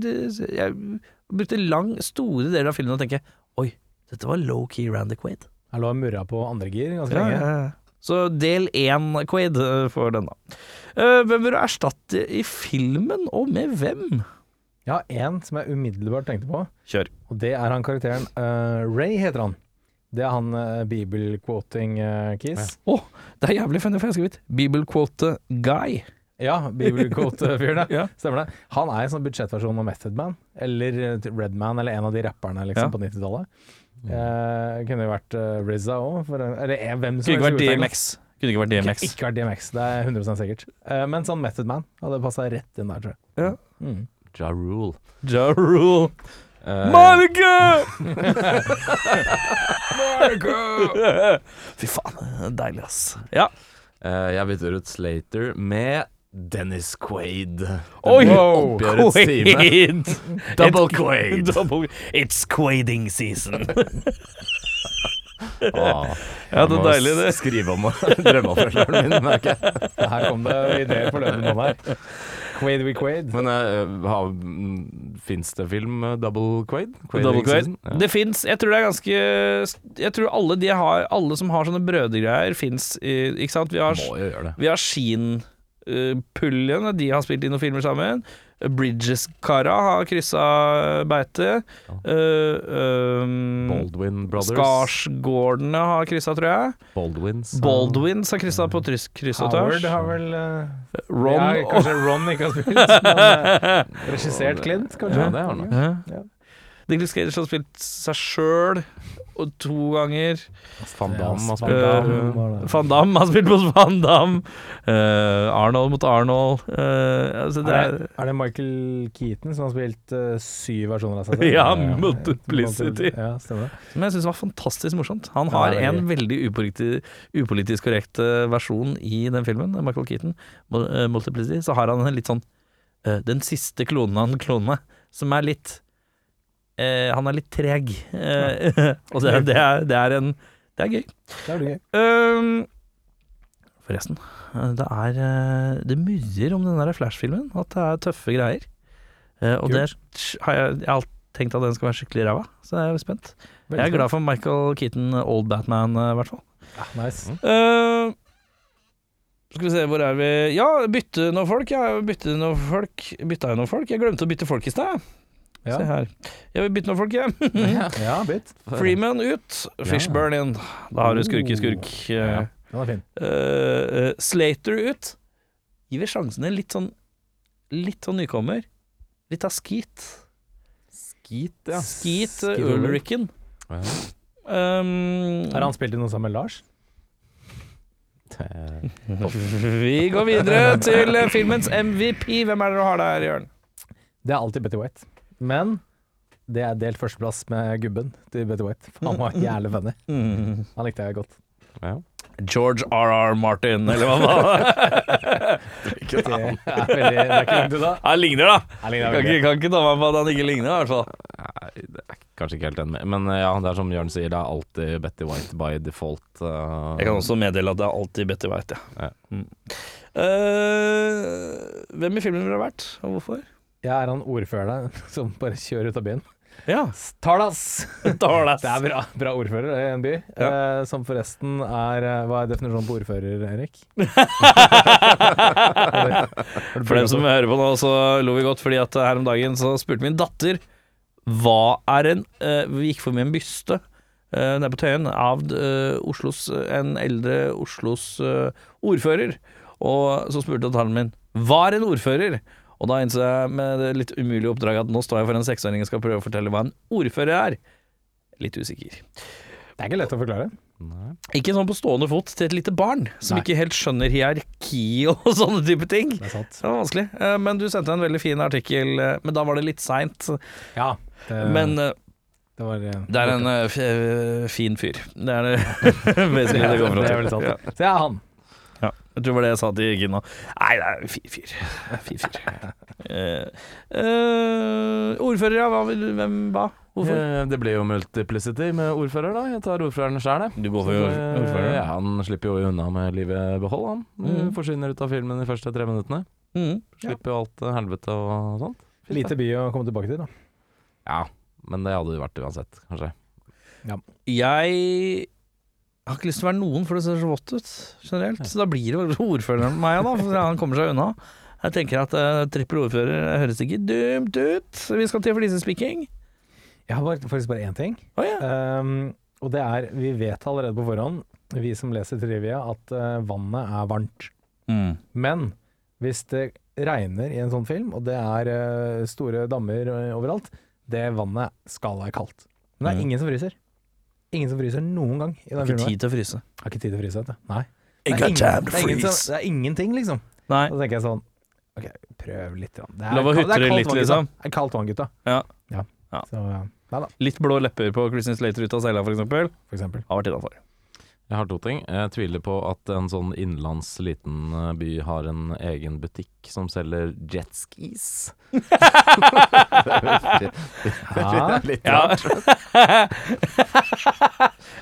Jeg brukte lang, store deler av filmen og tenke Oi, dette var low-key Randy Quaid. Jeg lå og murra på andre gir ganske Ja, lenge. ja. Så del én Quaid for den, da. Eh, hvem vil du erstatte i filmen, og med hvem? Ja, én som jeg umiddelbart tenkte på, Kjør. og det er han karakteren uh, Ray heter han. Det er han uh, bibelquoting-kis. Å, Å, det er jævlig funny, for jeg har skrevet bibelquote-guy. Ja, bibelquote-fyren, ja. Stemmer det. Han er en sånn budsjettversjon av Method Man, eller Red Redman, eller en av de rapperne liksom, Ja. på 90-tallet. Uh, kunne jo vært uh, RZA òg, eller eh, hvem som Kunne ikke vært helst. DMX. Kunne ikke vært DMX. Ikke vært DMX, det er 100% sikkert. Uh, men sånn Method Man hadde passa rett inn der, tror jeg. Ja. Mm. Ja Rule. Ja Rule. Eh, Monica! Fy faen, det deilig, ass. Ja. Uh, jeg bytter ut Slater med Dennis Quaid. Oi! Oppgjørets time. Quaid! Double Quaid. Double, it's quaiding season. Ah, Ja, det er deilig, det. Skrive om drømmeoppfølgeren min, merker jeg. Her kom det ideer på løpet av her. Quaid we Quaid. Men uh, fins det film uh, Double Quaid? Double Quaid. Ja. Det fins Jeg tror det er ganske Jeg tror alle de har Alle som har sånne brødregreier, fins Ikke sant? Vi har, Må jo gjøre det. vi har Sheen uh, de har spilt inn noen filmer sammen. Bridges-kara har kryssa beitet. Uh, um, Baldwin Brothers. Skarsgårdene har kryssa, tror jeg. Baldwins. Baldwins har kryssa på kryss og Howard har vel uh, Ron ja, Kanskje Ron ikke har spilt, men uh, regissert Clint, kanskje? Ja, det har han. Ja. Ja. Nicolas Cage har spilt seg sjøl og to ganger. Van Damme har Van spilt Eh, det. Van Damme har spilt mot Van Damme. Eh, Arnold mot Arnold. Uh, altså det Er er det, er det Michael Keaton som har spilt eh, syv versjoner av seg selv? Ja, Eh, Multiplicity. Ja. Som jeg syns var fantastisk morsomt. Han har er en veldig upolitisk, upolitisk korrekt eh, versjon i den filmen, Michael Keaton. Eh, Multiplicity. Så har han en litt sånn eh, Den siste klonen han kloner med, som er litt eh, Han er litt treg. Eh, og det, det, er, det er en Det er gøy. Det blir gøy. Um, forresten, eh, det er eh, Det murrer om den der Flash-filmen. At det er tøffe greier. Eh, og det har jeg, jeg har tenkt at den skal være skikkelig ræva, så jeg er spent. Jeg er glad for Michael Keaton, Old Batman, eh, i hvert fall. Ja, nice. Uh, skal vi se, hvor er vi Ja, bytte noen folk. Ja, bytte noen folk Bytta jeg noen folk? Jeg glemte å bytte folk i stad. Ja, Se her. Jeg vil bytte noen folk, jeg. ja bytt. Freeman ut, Fishburn inn. Da har du skurke-skurk. Ja. Den var fin. Eh, eh, Slater ut. Gir vi sjansene litt sånn Litt sånn nykommer. Litt av Skeet. Skeet, ja. Skeet uh, Ulriken. Ja. Um, Har han spilt i noe sammen med Lars? Vi går videre til eh, filmens MVP. Hvem er det du har der, Jørn? Det er alltid Betty White. Men det er delt førsteplass med gubben til Betty White. Han var jævlig funny. Han likte jeg godt. Ja. George R.R. Martin, eller hva var det? Det er, veldig, det er ikke langt unna. Han ligner, da. Han ligner Kan veldig. ikke, kan ikke ta meg på at han ikke ligner, i hvert fall. Nei, det er kanskje ikke helt enig med Men ja, det er som Jørn sier, det er alltid Betty White by default. uh, Jeg kan også meddele at det er alltid Betty White, ja. Ja. Mm. Eh, hvem i filmen ville det vært, og hvorfor? Jeg er han ordføreren som bare kjører ut av byen. Ja. Talas! Talas. Det er bra, bra ordfører i en by, eh, som forresten er eh, Hva er definisjonen på ordfører, Erik? For dem som hører på nå, så lo vi godt, fordi at her om dagen så spurte min datter hva er en eh, Vi gikk forbi en byste eh, nede på Tøyen av eh, Oslos, en eldre Oslos eh, ordfører. Og så spurte datteren min hva er en ordfører? Og da innså jeg med det litt umulige oppdraget at nå står jeg for en seksåring og skal prøve å fortelle hva en ordfører er. Litt usikker. Det er ikke lett å forklare. Nei. Ikke sånn på stående fot til et lite barn som Nei. ikke helt skjønner hierarki og sånne type ting. Det er sant. Det var vanskelig. Eh, Men du sendte en veldig fin artikkel, eh, men da var det litt seint. Ja. Det, Men eh, det var det er en fin fyr. Det er det vesentlige det går det fra er vel sant. Ja. Så jeg er han. Ja. Jeg tror det var det jeg sa til Gina. Nei, det er fyr. Eh, eh, ordfører, ja. Hva vil, hvem, hva? Hvorfor? Eh, Det blir jo multiplicity med ordfører, da. Jeg tar ordføreren sjøl, jeg. Du går for ordfører? Ja, han slipper jo unna med livet i behold, han. Mm. Forsvinner ut av filmen de første tre minuttene. Mm. Slipper jo alt eh, helvete og sånt. Fint, Lite by å komme tilbake til, da. Ja, men det hadde det vært uansett, kanskje. Jeg har ikke lyst til å være noen, for det ser så vått ut generelt. Så da blir det ordføreren meg, da, for han kommer seg unna. Jeg tenker at uh, trippel ordfører høres ikke dumt ut. Vi skal til flisespikking. Jeg har faktisk bare én ting. Oh, ja. Um, og det er Vi vet allerede på forhånd, vi som leser trivia, at uh, vannet er varmt. Mm. Men hvis det regner i en sånn film, og det er uh, store dammer overalt, det vannet skal være kaldt. Men det er Mm. ingen som fryser. Ingen som fryser noen gang i den Har ikke tid til å fryse. Har ikke tid til å fryse, vet du. Nei. Det er ingen- det er ingen. Det er ingenting, liksom. Nei. Så tenker jeg sånn OK, prøv litt. grann. Det er, Lov å hutre litt, liksom. Det er kaldt vann, gutta. Ja. Ja. Ja. Så ja. Nei da, Litt blå lepper på Christian Slater ut av seila, for eksempel. for eksempel. Har vært innafor. Jeg har to ting. Jeg tviler på at en sånn innenlands liten eh, by har en egen butikk som selger jetskis. Ja. Litt rart.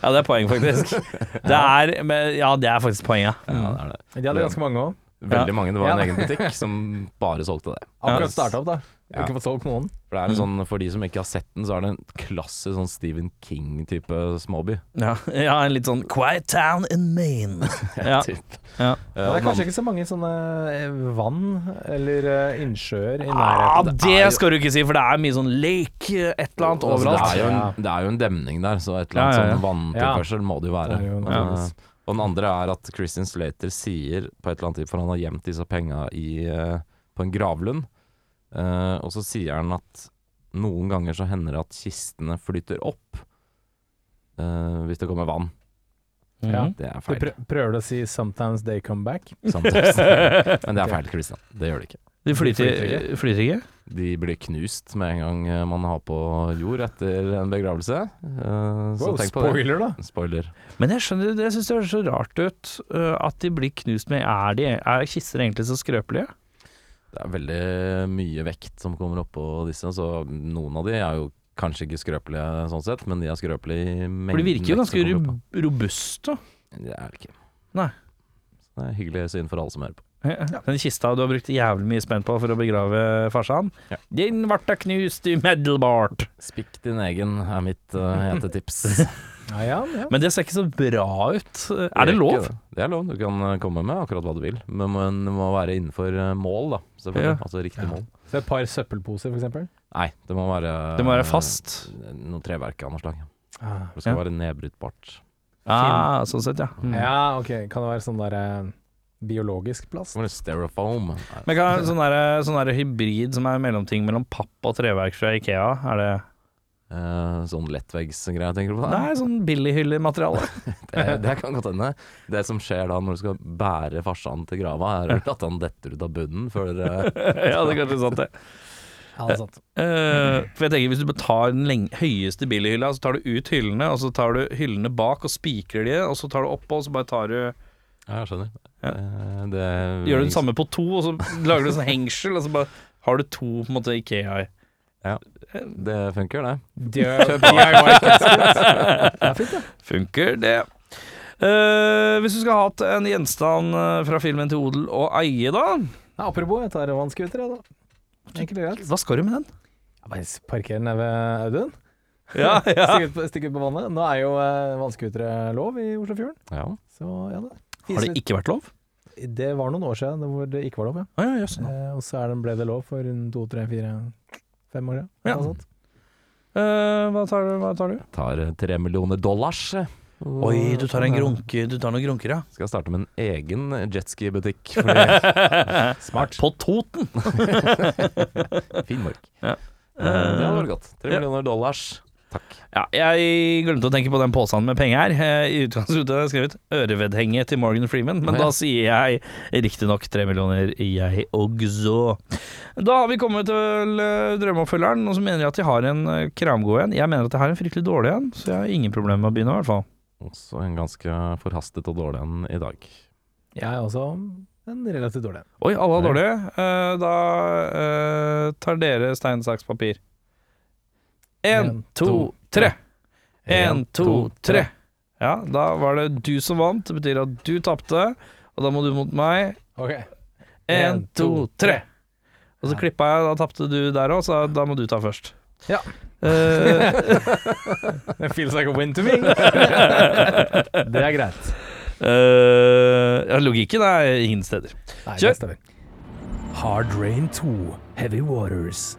ja, det er poeng, faktisk. Det er men, Ja, det er faktisk poenget. Ja, det er det. De hadde ganske mange òg. Veldig mange. Det var en egen butikk som bare solgte det. Akkurat starta opp, da. Ja. Ikke fått solgt noen. For det er en sånn, For de som ikke har sett den, så er det en klassisk sånn Stephen King-type småby. Ja, ja, en litt sånn Quiet town in Maine. Ja. Typ. Ja. Eh, det er kanskje ikke så mange sånne eh, vann eller eh, innsjøer i Ah, det skal du ikke si, for det er mye sånn lake et eller annet Altså, overalt. Det er, jo en, det er jo en demning der, så et eller annet Ja, ja, ja. sånn vanntilførsel må det jo være. Det jo Eh, og den andre er at Christian Slater sier på et eller annet tid, for han har gjemt disse penga i, eh, på en gravlund, eh, og så sier han at noen ganger så hender det at kistene flyter opp uh, hvis det kommer vann. Ja. Mhm. Det er feil. Du prøver du å si 'sometimes they come back'? Sometimes. Men det er feil, Christian. Det gjør det ikke. De flyter, flyter flyter ikke? De blir knust med en gang eh, man har på jord etter en begravelse. Eh, så Wow, tenk på det. spoiler, da. Spoiler. Men jeg skjønner, jeg syns det høres så rart ut uh, at de blir knust med Er, de, er kister egentlig så skrøpelige? Det er veldig mye vekt som kommer oppå disse, så noen av de er jo kanskje ikke skrøpelige sånn sett, men de er skrøpelige i mengden For de virker jo ganske robuste. Det er det ikke. Nei. Så det er hyggelig syn for alle som hører på. Den kista du har brukt jævlig mye spenn på for å begrave farsan, Ja. den ble knust umiddelbart. Spikk din egen er mitt uh, hete tips. Ja, ja, ja. Men det ser ikke så bra ut. Er det lov? Det. det er lov, du kan eh, komme med akkurat hva du vil. Men det må være innenfor eh, mål, da. Selvfølgelig. Ja. Altså riktig Ja. mål. Så et par søppelposer, eksempel? Nei, det må være Det må være fast. eh, Noe treverk av noe slag. Ah. Det skal Ja. være nedbrytbart. Ah, sånn sett, ja. Mm. Ja, ok. Kan det være sånn der eh, biologisk plast? Styrofoam. Men kan sånn der, sånn der hybrid som er mellomting mellom papp og treverk fra Ikea, er det Eh, sånn lettveggsgreie, tenker du på? Nei, sånn billighyllemateriale. Det, det kan godt hende. Det som skjer da når du skal bære farsan til grava, er vel at han detter ut av bunnen før uh, ja, det er kanskje sant, det. Ja, det er sant. Uh, for jeg tenker Hvis du bare tar den leng høyeste billighylla, så tar du ut hyllene, og så tar du hyllene bak og spikrer de, og så tar du oppå, og så bare tar du Ja, jeg skjønner. Ja. Eh, det Gjør du det samme på to, og så lager du sånn hengsel, og så bare har du to på en måte Ikea i. Det funker, det. DIY. Funker det. Uh, hvis du skal ha hatt en gjenstand eh, fra filmen til odel og eie, da? Ja, apropos, jeg tar vannskuter, jeg, da. Enkelt og greit. Hva skal du med den? Bare parker nede ved Audun. Ja, ja. Stikk ut, på- stikk ut på vannet. Nå er jo uh, vannskutere lov i Oslofjorden, Ja. så ja da. Har det ikke vært lov? Det var noen år siden hvor det ikke var lov, ja. Ah, ja, jøss. Eh, og så er det, ble det lov for rundt to, tre, fire, fem år. Ja. Noe sånt. Eh, hva, tar, du- hva tar du? Tar eh, tre millioner dollars. eh. Oi, du tar en grunke Du tar noen grunker, ja. Skal starte med en egen jetski-butikk. Smart. På Toten! Finnmark. Ja. Uh, Det hadde vært godt. Tre Ja. millioner dollars. Takk. Ja, jeg glemte å tenke på den posen med penger. her. I utgangspunktet har jeg skrevet ørevedhenge til Morgan Freeman, men Ja. da sier jeg riktignok tre millioner, jeg også. Da har vi kommet til eh, drømmeoppfølgeren, og så mener jeg at de har en eh, kramgod en. Jeg mener at de har en fryktelig dårlig en, så jeg har ingen problemer med å begynne, i hvert fall. Også en ganske forhastet og dårlig en i dag. Jeg er også en relativt dårlig en. Oi, alle er dårlige. Eh, da eh, tar dere stein, saks, papir. Én, En, to, tre. En, Én, to, tre. Ja, da var det du som vant. Det betyr at du tapte, og da må du mot meg. Ok. Én, En, to, tre. Og så klippa jeg, da tapte du der òg, så da må du ta først. Ja. Eh, It feels like a win to me. det er greit. Uh, ja, logikken er ingen steder. Nei, Kjør. Hard Rain 2, Heavy Waters.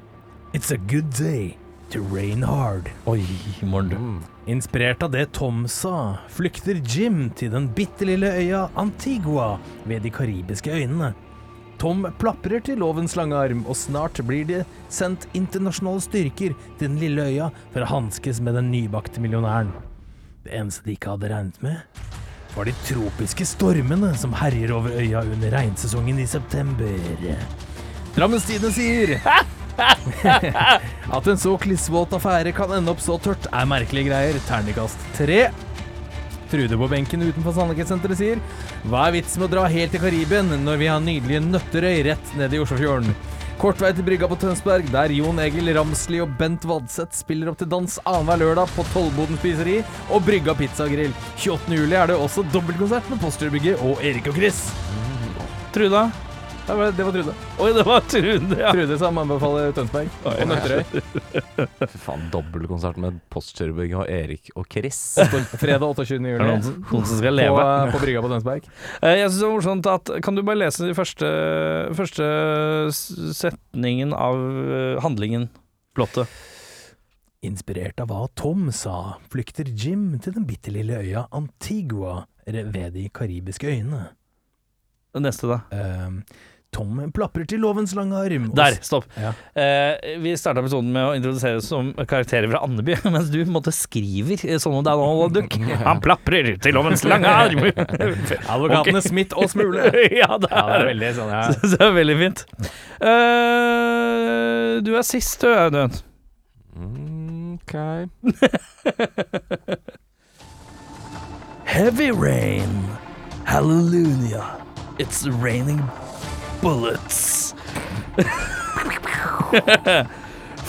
It's a good day to rain hard. Oi, morgen. Mm. Inspirert av det Tom sa, flykter Jim til den bitte lille øya Antigua ved de karibiske øyene. Tom plaprer til lovens lange arm, og snart blir det sendt internasjonale styrker til den lille øya for å hanskes med den nybakte millionæren. Det eneste de ikke hadde regnet med, var de tropiske stormene som herjer over øya under regnsesongen i september. Drammens Tidende sier at en så klissvåt affære kan ende opp så tørt, er merkelige greier. Terningkast tre. Trude på benken utenfor Sandlikhetssenteret sier Hva er vitsen med å dra helt til Karibien når vi har nydelige Nøtterøy rett nede i Oslofjorden? Kort vei til brygga på Tønsberg, der Jon Egil Ramsli og Bent Vadseth spiller opp til dans annenhver lørdag på Tollboden spiseri og Brygga pizzagrill. 28. juli er det også dobbeltkonsert med Postgirobygget og Erik og Chris. Truda? Det var, det var Trude. Oi, det var Trude, ja. Trude som anbefaler Tønsberg og Nøtterøy. Fy faen, dobbeltkonsert med Postkjørebygg og Erik og Chris. Fredag 28. juli. Noen, noen som skal På, leve? på brygga på Tønsberg. Eh, Jeg synes det var morsomt at Kan du bare lese den første, første setningen av eh, handlingen? Plottet. Inspirert av hva Tom sa, flykter Jim til den bitte lille øya Antigua ved de karibiske øyene. Den neste, da. Ehm, Tom plaprer til lovens lange arm. Der, stopp. Ja. Eh, vi starta episoden med å introdusere oss som karakterer fra Andeby, mens du på en måte skriver sånn om er Donald Duck. Han plaprer til lovens lange arm. Advokatene okay. Smith og Smule. ja, det Ja, det er er veldig sånn, ja. Så det er veldig fint. Eh, du er sist, du, Audun. Mm, ok. Heavy rain. Hallelujah. It's raining bullets.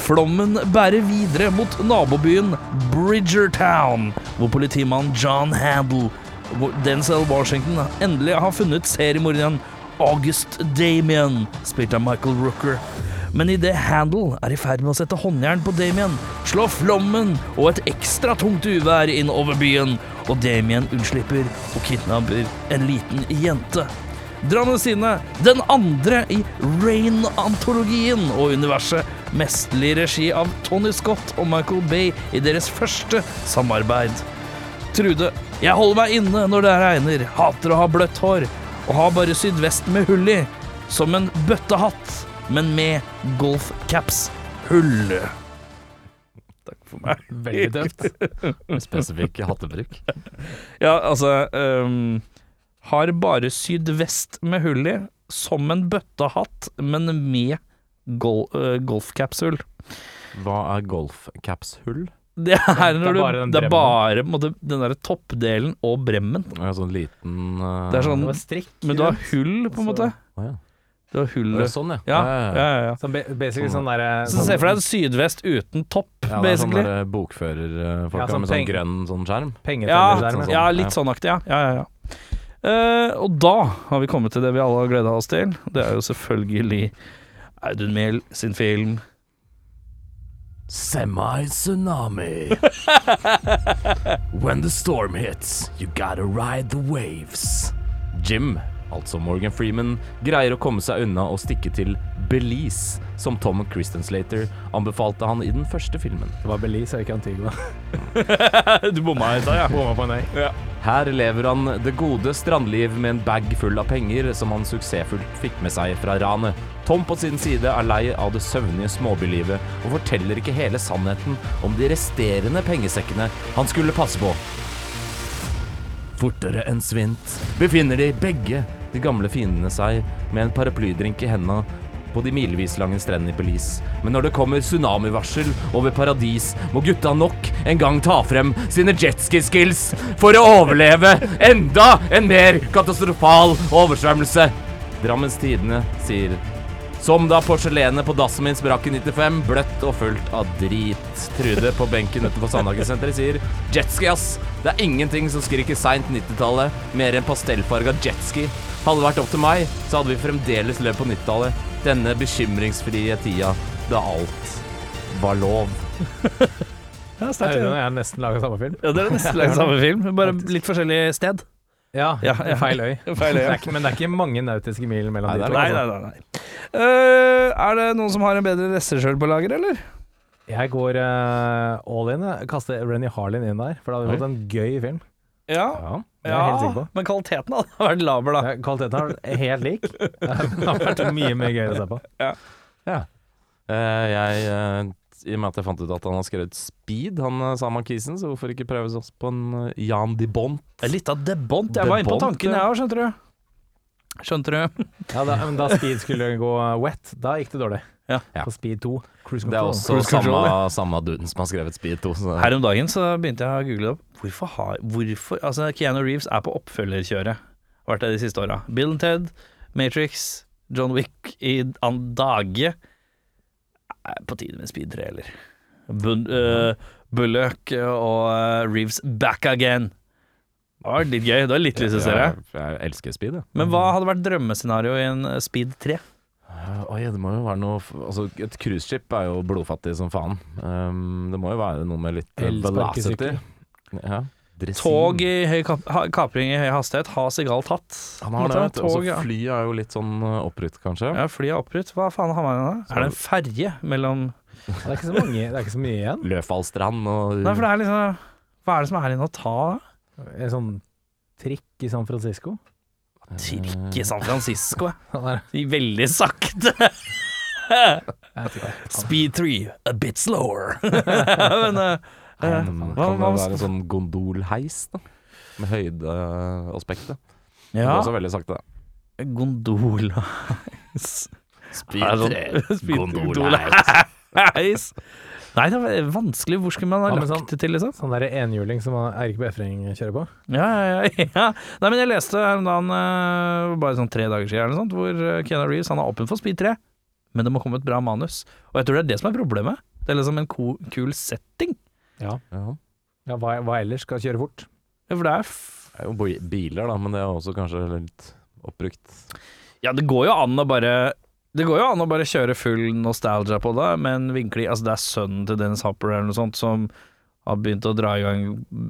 Flommen bærer videre mot nabobyen Bridgertown, hvor politimann John Handel, Denzel Washington, endelig har funnet seriemorderen August Damien, spilt av Michael Rooker. Men idet Handel er i ferd med å sette håndjern på Damien, slår flommen og et ekstra tungt uvær inn over byen, og Damien unnslipper og kidnapper en liten jente. Drammens Tidende, den andre i Rain-antologien og universet, mesterlig regi av Tony Scott og Michael Bay i deres første samarbeid. Trude, jeg holder meg inne når det regner, hater å ha bløtt hår, og har bare sydvest med hull i, som en bøttehatt, men med golfcaps-hull. Takk for meg. Veldig døvt. Spesifikk hattebruk. Ja, altså ehm, Har bare sydvest med hull i, som en bøttehatt, men med gol uh, golfcapshull. Hva er golfcaps-hull? Det er når du bare den Det er bare måtte, den der toppdelen og bremmen. Ja, sånn liten uh, Det er sånn- Det strikk. Men du har hull, på en måte. Å, ja. Du har Det er Sånn, ja. Ja, ja, ja. ja. Så ba- basically sånn derre Så se for deg en sydvest uten topp, Ja, det er sånn basically. der bokførerfolk Ja, sånn med sånn grønn sånn skjerm. Ja, sånn, ja, sånn. litt sånn aktig, ja. ja, ja, ja. Eh, og da har vi kommet til det vi alle har gleda oss til. Det er jo selvfølgelig Audun Mehl sin film Semi-tsunami. When the storm hits, you gotta ride the waves. Jim, altså Morgan Freeman, greier å komme seg unna og stikke til Belize, som Tom Kristen Slater anbefalte han i den første filmen. Det var Belize ikke Antigua. Du bomma i stad, ja. Bomma på nei. Her lever han det gode strandliv med en bag full av penger som han suksessfullt fikk med seg fra ranet. Tom på sin side er lei av det søvnige småbylivet og forteller ikke hele sannheten om de resterende pengesekkene han skulle passe på. Fortere enn svint befinner de begge de gamle fiendene seg med en paraplydrink i hendene på de milevis lange strendene i Belize. Men når det kommer tsunamivarsel over paradis, må gutta nok en gang ta frem sine jetski-skills for å overleve enda en mer katastrofal oversvømmelse. Drammens Tidende sier som da porselenet på dassen min sprakk i 95, bløtt og fullt av drit. Trude på benken utenfor Sandhagesenteret sier jetski, ass. Det er ingenting som skriker seint 90-tallet mer enn pastellfarga jetski. Hadde det vært opp til meg, så hadde vi fremdeles løpt på 90-tallet. Denne bekymringsfrie tida da alt var lov. Ja, sterkt, ja. jeg har nesten laga samme film. ja, det er nesten laget samme film, bare litt forskjellig sted. Ja, Ja, ja. feil øy. Feil øy, ja. Det ikke, men det er ikke mange nautiske mil mellom Nei, de to. er Nei, altså. nei, nei. nei. Uh, er det noen som har en bedre regissør på lager, eller? Jeg går uh, all in. Jeg kaster Renny Harlin inn der, for da hadde vi fått en gøy film. Ja. Ja. Det er jeg helt sikker på. men kvaliteten hadde vært laber, da. Ja, Kvaliteten vært helt lik. Det har vært mye mye gøyere å se på. Eh, jeg, eh, I og med at jeg fant ut at han har skrevet Speed, han eh, Sam Mankisen, så hvorfor ikke prøve oss på en eh, Jan de Bont? Litt av de Bont. Jeg var inne på tanken, ja. jeg òg, skjønte du. Skjønte du? Ja, da, men da Speed skulle gå wet, da gikk det dårlig. Ja. På Speed 2. Cruise Det er også Cruise control, samme, samme duden som har skrevet Speed 2. Så Her om dagen så begynte jeg å google det opp. Hvorfor har hvorfor, Altså, Keanu Reeves er på oppfølgerkjøret. Har vært det de siste åra. Bill and Ted, Matrix, John Wick i an dage. På tide med Speed 3, eller? Bun, uh, Bullock og øh, Reeves back again. Det var litt gøy. Det var litt lyst til å se det. jeg, elsker Speed, jeg. Men hva hadde vært drømmescenario i en øh, Speed 3? Oi, det må jo være noe Altså, et cruiseskip er jo blodfattig som faen. Um, det må jo være noe med litt velocity. Ja. Dressin. Tog i høy kap kapring i høy hastighet har Segal tatt. Han har det, vet du. Også fly er jo litt sånn opprytt, kanskje. Ja, fly er opprytt. Hva faen har man igjen da? Er det en ferje mellom Det er ikke så mange, det er ikke så mye igjen. Løfallstrand og Nei, for det er liksom Hva er det som er igjen å ta? En sånn trikk i San Francisco. Trikk i San Francisco. Er- Veldig sakte. Speed 3, a bit slower. Men uh, Kan, eh, kan det være en sånn gondolheis, da? Med høydeaspektet. Det er Ja, også veldig sakte. Gondolheis gondol Speed Er det sånn- Speed Gondolheis. Nei, det var vanskelig. Hvor skulle man ha lagt det til, liksom? Sånn der enhjuling som Eirik Befring kjører på. Ja, ja, ja, ja. Nei, men jeg leste her om dagen, eh, bare sånn tre dager siden, eller noe sånt, hvor eh, Keanu Reeves han er åpen for Speed 3, men det må komme et bra manus. Og jeg tror det er det som er problemet. Det er liksom en ko kul setting. Ja. Ja. Ja, hva, hva ellers skal kjøre fort? Ja, for det er f Det er jo biler, da, men det er også kanskje litt oppbrukt. Ja, det går jo an å bare Det går jo an å bare kjøre full nostalgia på det, men vinkling Altså, det er sønnen til Dennis Hopper eller noe sånt som har begynt å dra i gang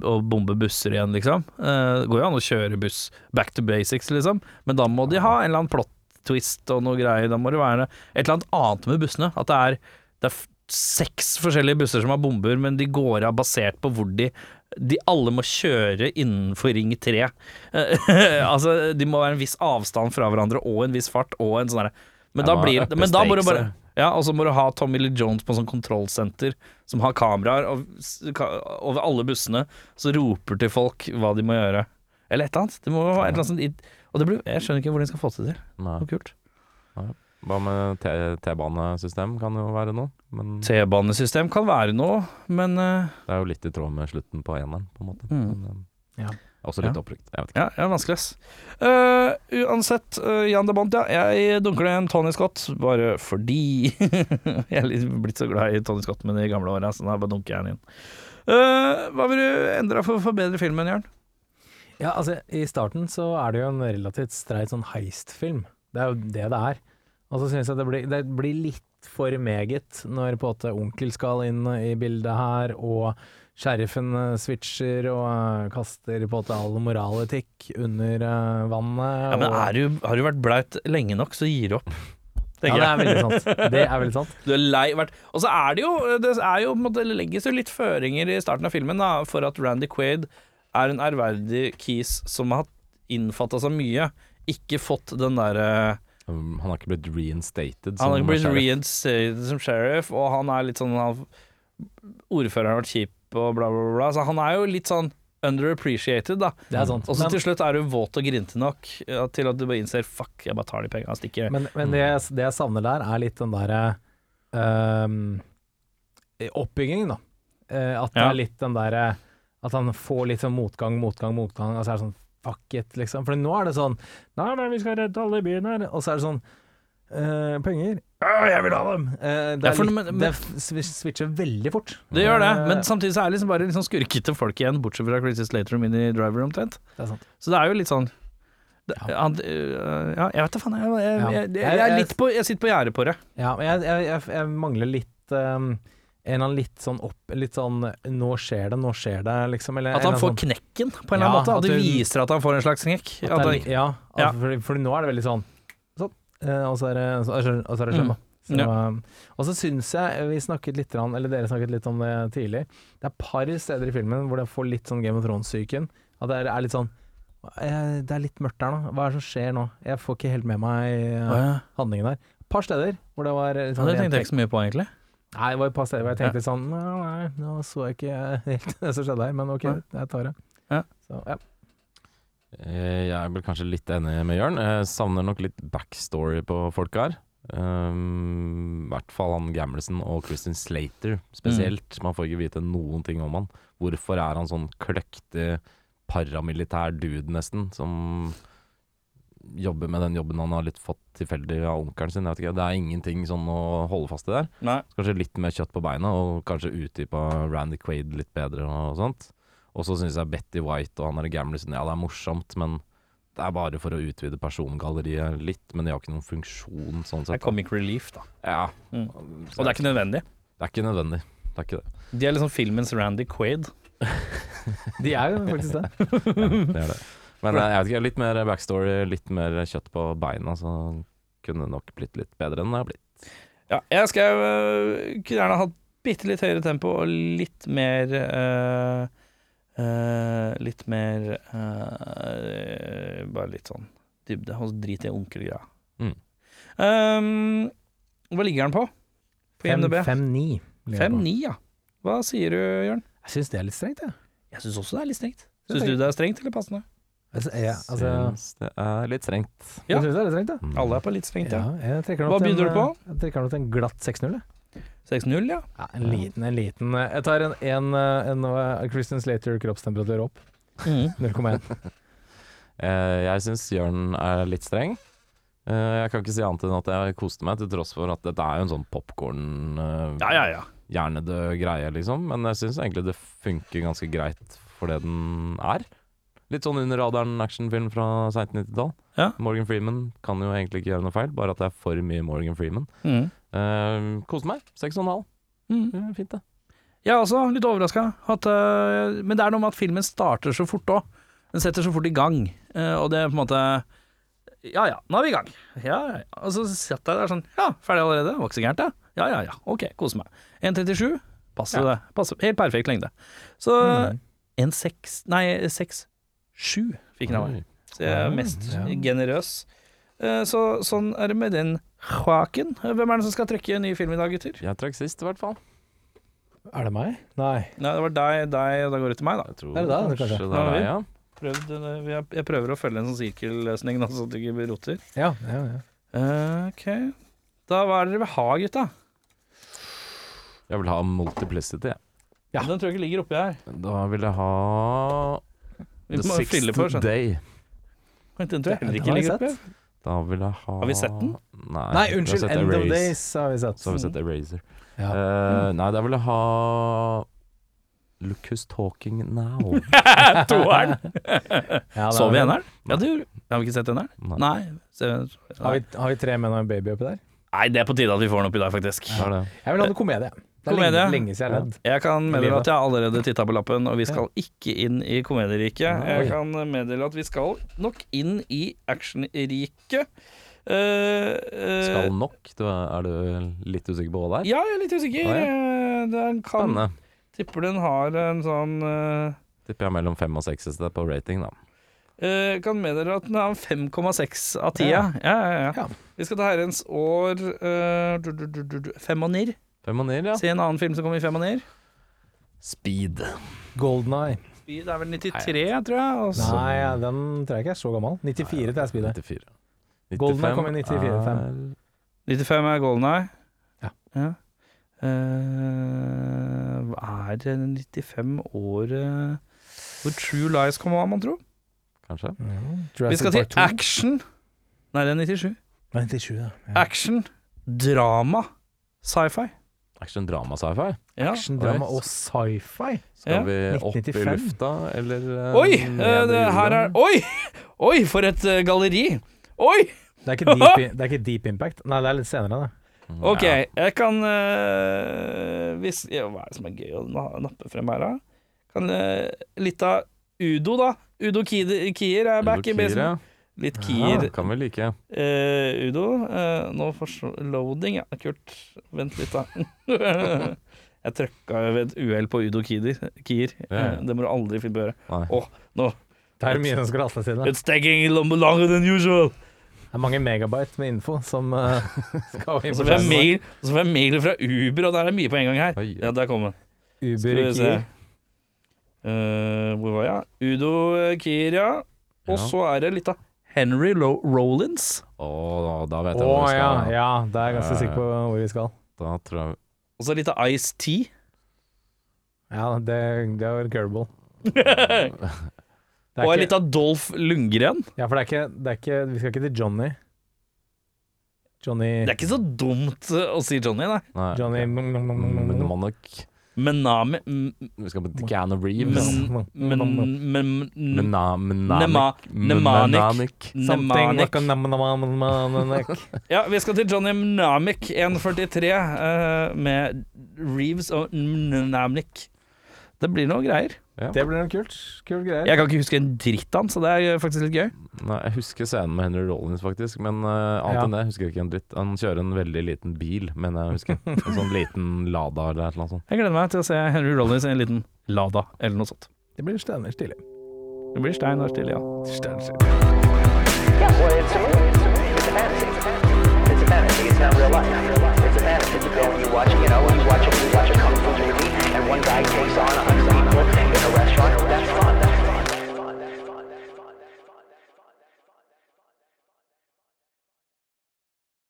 og bombe busser igjen, liksom. Eh, det går jo an å kjøre buss back to basics, liksom, men da må de ha en eller annen plot twist og noe greier. Da må det være et eller annet annet med bussene. At det er, det er seks forskjellige busser som har bomber, men de går av basert på hvor de de alle må kjøre innenfor ring 3. altså, de må være en viss avstand fra hverandre og en viss fart og en sånn derre Men da blir Men da må du bare Ja, og så må du ha Tommy Lee Jones på en sånn kontrollsenter som har kameraer over alle bussene, så roper til folk hva de må gjøre. Eller et eller annet. Det må være et eller annet sånt Og det blir, jeg skjønner ikke hvordan de skal få det til. Nei. Så kult. Hva med T-banesystem kan jo være noe, men T-banesystem kan være noe, men eh, er jo litt i tråd med slutten på eneren, på en måte. Mm. Men, eh, Ja. Også litt Ja. opprykt. Jeg vet ikke. Ja, ja vanskelig, ass. Uh, uansett, uh, Jan de Bont, ja. Jeg dunker det en Tony Scott, bare fordi Jeg er litt blitt så glad i Tony Scott med de gamle åra, så da bare dunker jeg den inn. Uh, hva vil du endre for å forbedre filmen, Jørn? Ja, altså I starten så er det jo en relativt streit sånn heist-film. Det er jo det det er. Og så syns jeg det blir, det blir litt for meget når på en måte onkel skal inn i bildet her, og sheriffen eh, switcher og eh, kaster på en måte all moraletikk under eh, vannet. Ja, men er du, har du vært blaut lenge nok, så gir du opp. ja, det er veldig sant. Det er veldig sant. Du er lei vært Og så er det jo Det er jo det legges jo litt føringer i starten av filmen da, for at Randy Quaid er en ærverdig kis som har innfatta så mye. Ikke fått den derre Um, Han har ikke blitt reinstated Han har ikke blitt sheriff. reinstated som sheriff, og han er litt sånn Ordføreren har vært kjip og bla, bla, bla. Så han er jo litt sånn underappreciated, da. Det er sant. Og så til slutt er du våt og grinte nok til at du bare innser fuck, jeg bare tar de pengene og stikker. Men, men det, det jeg savner der, er litt den derre ehm, oppbyggingen, da. Uh, at det Ja. er litt den derre At han får litt sånn motgang, motgang, motgang, og så er det sånn fuck it, liksom. For nå er det sånn Nei, nei, vi skal redde alle i byen her. Og så er det sånn eh, Penger? Ja, jeg vil ha dem! Uh, det, Ja, for litt, men- det switcher veldig fort. Det gjør det, Eh, men samtidig så er det liksom bare sånn skurkete folk igjen, bortsett fra Chris Slater og Mini Driver omtrent. Det er sant. Så det er jo litt sånn det, Ja. øh, ja, jeg vet da faen. Jeg, jeg, jeg, jeg, er litt på, jeg sitter på gjerdet på det. Ja, men jeg, jeg, jeg, jeg mangler litt um, En eller annen litt sånn opp Litt sånn Nå skjer det, nå skjer det, liksom. Eller, At han får sånn- knekken, på en eller annen måte. At at det du- viser at han får en slags knekk. At At han, ja. For, for nå er det veldig sånn. Eh, og så er det, og så er det Mm. skjønn, da. Så, Ja. um, og så syns jeg Vi snakket litt, eller dere snakket litt om det tidlig. Det er par steder i filmen hvor det får litt sånn Game of Thrones-psyken. At det er, litt sånn eh, Det er litt mørkt her nå. Hva er det som skjer nå? Jeg får ikke helt med meg eh, ja. handlingen der. Et par steder hvor det var litt Ja, sånn det tenkte jeg ikke så mye på, egentlig. Nei, det var et par steder hvor jeg tenkte sånn Nei, nei, nå så jeg ikke helt det som skjedde her, men ok, jeg tar det. Ja. Så, ja. Eh, Jeg er vel kanskje litt enig med Jørn. Jeg savner nok litt backstory på folk her. Um, I hvert fall han Gamlesen og Christian Slater spesielt. Man får ikke vite noen ting om han. Hvorfor er han sånn kløktig paramilitær dude, nesten, som jobber med den jobben han har litt fått tilfeldig av onkelen sin? Det er ingenting sånn å holde fast i der. Nei. Kanskje litt mer kjøtt på beina, og kanskje utdypa Randy Quaid litt bedre og sånt. Og så syns jeg Betty White og han der Gamlesen, ja det er morsomt, men det er bare for å utvide persongalleriet litt, men de har ikke noen funksjon sånn Det er comic relief, da. Ja. Mm. Og det er ikke nødvendig. det er ikke nødvendig. Det er ikke det. De er liksom filmens Randy Quaid. De er jo faktisk det. Ja, det er det. Men eh, jeg vet ikke, litt mer backstory, litt mer kjøtt på beina, så kunne det nok blitt litt bedre enn det har blitt. Ja, jeg skal uh, kunne gjerne hatt bitte litt høyere tempo og litt mer øh, Litt mer øh, Bare litt sånn dybde. Og så drit i onkelgreia. Mm. Um, hva ligger den på? På IMDb? 5-9. 5-9, ja. Hva sier du, Jørn? Jeg syns det er litt strengt, jeg. Jeg syns også det er litt strengt. Syns du det er strengt eller passende? Altså, jeg, altså, Syns det er litt strengt. Ja. Jeg synes det er litt strengt, ja. Mm. Alle er på litt strengt, ja. ja jeg Hva begynner du på? Jeg trekker nok til en glatt 6-0, jeg. 6-0, ja. Ja, en liten, en liten eh, Jeg tar en, en, eh, en, eh, Christian Slater kroppstemperatur opp. Mm. 0,1. Eh, jeg syns Jørn er litt streng. Eh, jeg kan ikke si annet enn at jeg koste meg, til tross for at dette er jo en sånn popkorn, Ja, ja, ja. hjernedød greie, liksom. Men jeg syns egentlig det funker ganske greit for det den er. Litt sånn under radaren actionfilm fra seint 90-tall. Ja. Morgan Freeman kan jo egentlig ikke gjøre noe feil, bare at det er for mye Morgan Freeman. Mm. Uh, koste meg. Seks og en halv. Mm. Ja, fint, det. Jeg er også litt overraska. men det er noe med at filmen starter så fort òg. Den setter så fort i gang. uh, og det er på en måte Ja ja, nå er vi i gang. Ja, ja, ja. Og så satt jeg der sånn Ja, ferdig allerede? Var ikke så gærent, det. Ja ja ja, ok, kose meg. 1,37. Passer det. Passer, helt perfekt lengde. Så Mm. 1,6 Nei, 6,7 fikk den av meg. Så jeg er mest ja. generøs. Uh, så sånn er det med den sjaken. Hvem er det som skal trekke en ny film i dag, gutter? Jeg trakk sist, i hvert fall. Er det meg? Nei. Nei, det var deg, deg, og da går det til meg, da. Jeg tror Er det deg, kanskje kanskje? det er deg, ja. prøvd, eh, jeg, prøver å følge en sånn sirkelløsning, da, så det du ikke roter. Ja, ja, ja. Eh, ok. Da hva er det dere vil ha, gutta? Jeg vil ha Multiplicity. jeg. Ja. Den tror jeg ikke ligger oppi her. Da vil jeg ha Vi The. Sixth. Day. Den tror jeg heller ikke ligger oppi. Da vil jeg ha Har vi sett den? Nei, Nei, unnskyld. End End of Days har vi sett. Så har vi sett Eraser. Ja. Uh, nei, da vil jeg ha Look Who's Talking Now. Toeren! Ja, Så vi eneren? Ja, det gjorde Har vi ikke sett eneren? Nei. Nei. Se, Har vi, har vi tre menn og en baby oppi der? Nei, det er på tide at vi får den oppi dag, faktisk. Er? Jeg vil ha noe komedie. Det er Komedie? lenge, lenge siden jeg har ledd. Jeg kan meddele at jeg allerede titta på lappen, og vi skal ikke inn i komedieriket. Jeg kan meddele at vi skal nok inn i actionriket. Uh, uh, Skal nok? Du, er du litt usikker på hva det er? Ja, jeg er litt usikker. Å, Eh, Den kan Spennende. Tipper den har en sånn uh, Tipper jeg mellom fem og seks i sted på rating, da. Uh, Kan meddele at den har 5,6 av 10. Ja. Ja, ja, ja. Ja. Vi skal til herrens år uh, du, du, du, du, du, Fem og nir. Fem og nier, ja. Se en annen film som kommer i fem og nir. Speed. Golden Eye. Speed er vel 93, tror jeg. Og så Nei, ja, den tror jeg ikke er så gammel. 94 til jeg Speed er. 94. Golden Eye kom i 94, er- 95 er Golden Eye. Ja. Eh, hva er det 95 året hvor True Lies kom av, man tro? Kanskje. Vi skal til action. Nei, det er 97. 97, ja. ja. Action, drama, sci-fi. Action, drama, sci-fi. Ja. Action, drama og sci-fi. Skal Ja. vi opp i lufta, eller eh, Oi! eh, i det her er? Oi! Oi, for et uh, galleri! Oi! Det er, ikke deep, det er ikke Deep Impact. Nei, det er litt senere, det. Ok, Ja. jeg kan uh, hvis, ja, Hva er det som er gøy å nappe frem her, da? Kan uh, Litt av Udo, da. Udo Kier, Kier er back i Udo Kier, basen. ja. Litt Ja. Kan vi like. Uh, Udo, uh, nå forsv- Loading, ja. Kult. Vent litt, da. jeg trøkka ved et uhell på Udo Kier. Eh, det må du aldri finne på å gjøre. Nei. Åh, nå Det er mye som skal rasles inn. It's taking longer than usual. Det er mange megabyte med info som uh, skal inn Og så på får jeg skjermen. mail, og så får jeg mail fra Uber, og der er det mye på en gang her. Oi. Ja, der kom den. Uber Skal vi se. Kier. Eh, hvor var jeg? Udo Kier, ja. Og Ja. så er det litt av Henry Lo Rollins. Å, da vet jeg hvor vi skal. ja, ja, da er jeg ganske sikker på hvor vi skal. Da tror jeg Og så litt av Ice-T. Ja, det, det er curable. og Det er ikke, litt av Dolph Lundgren. ja, for det er, ikke, det er ikke Vi skal ikke til Johnny. Johnny Det er ikke så dumt eh, å si Johnny, nei. Nei. Johnny Men Monarch Menami Vi skal på Keanu Reeves. Mnemonic. mnemonic. Ja, vi skal til Johnny Mnemonic 143 eh, med Reeves og Mnemonic. Det blir noe greier. Ja. Det blir noe kult. Kul greier. Jeg kan ikke huske en dritt av han, så det er faktisk litt gøy. Nei, Jeg husker scenen med Henry Rollins, faktisk, men uh, annet ja. enn det husker jeg ikke en dritt. Han kjører en veldig liten bil, men jeg husker. en sånn liten Lada eller noe sånt. Jeg gleder meg til å se Henry Rollins i en liten Lada eller noe sånt. Det blir steiner stille. Det blir steiner stille, ja. Steiner stille. You watch, you know, you watch a, you watch a kung fu movie, and one guy takes on a hundred people,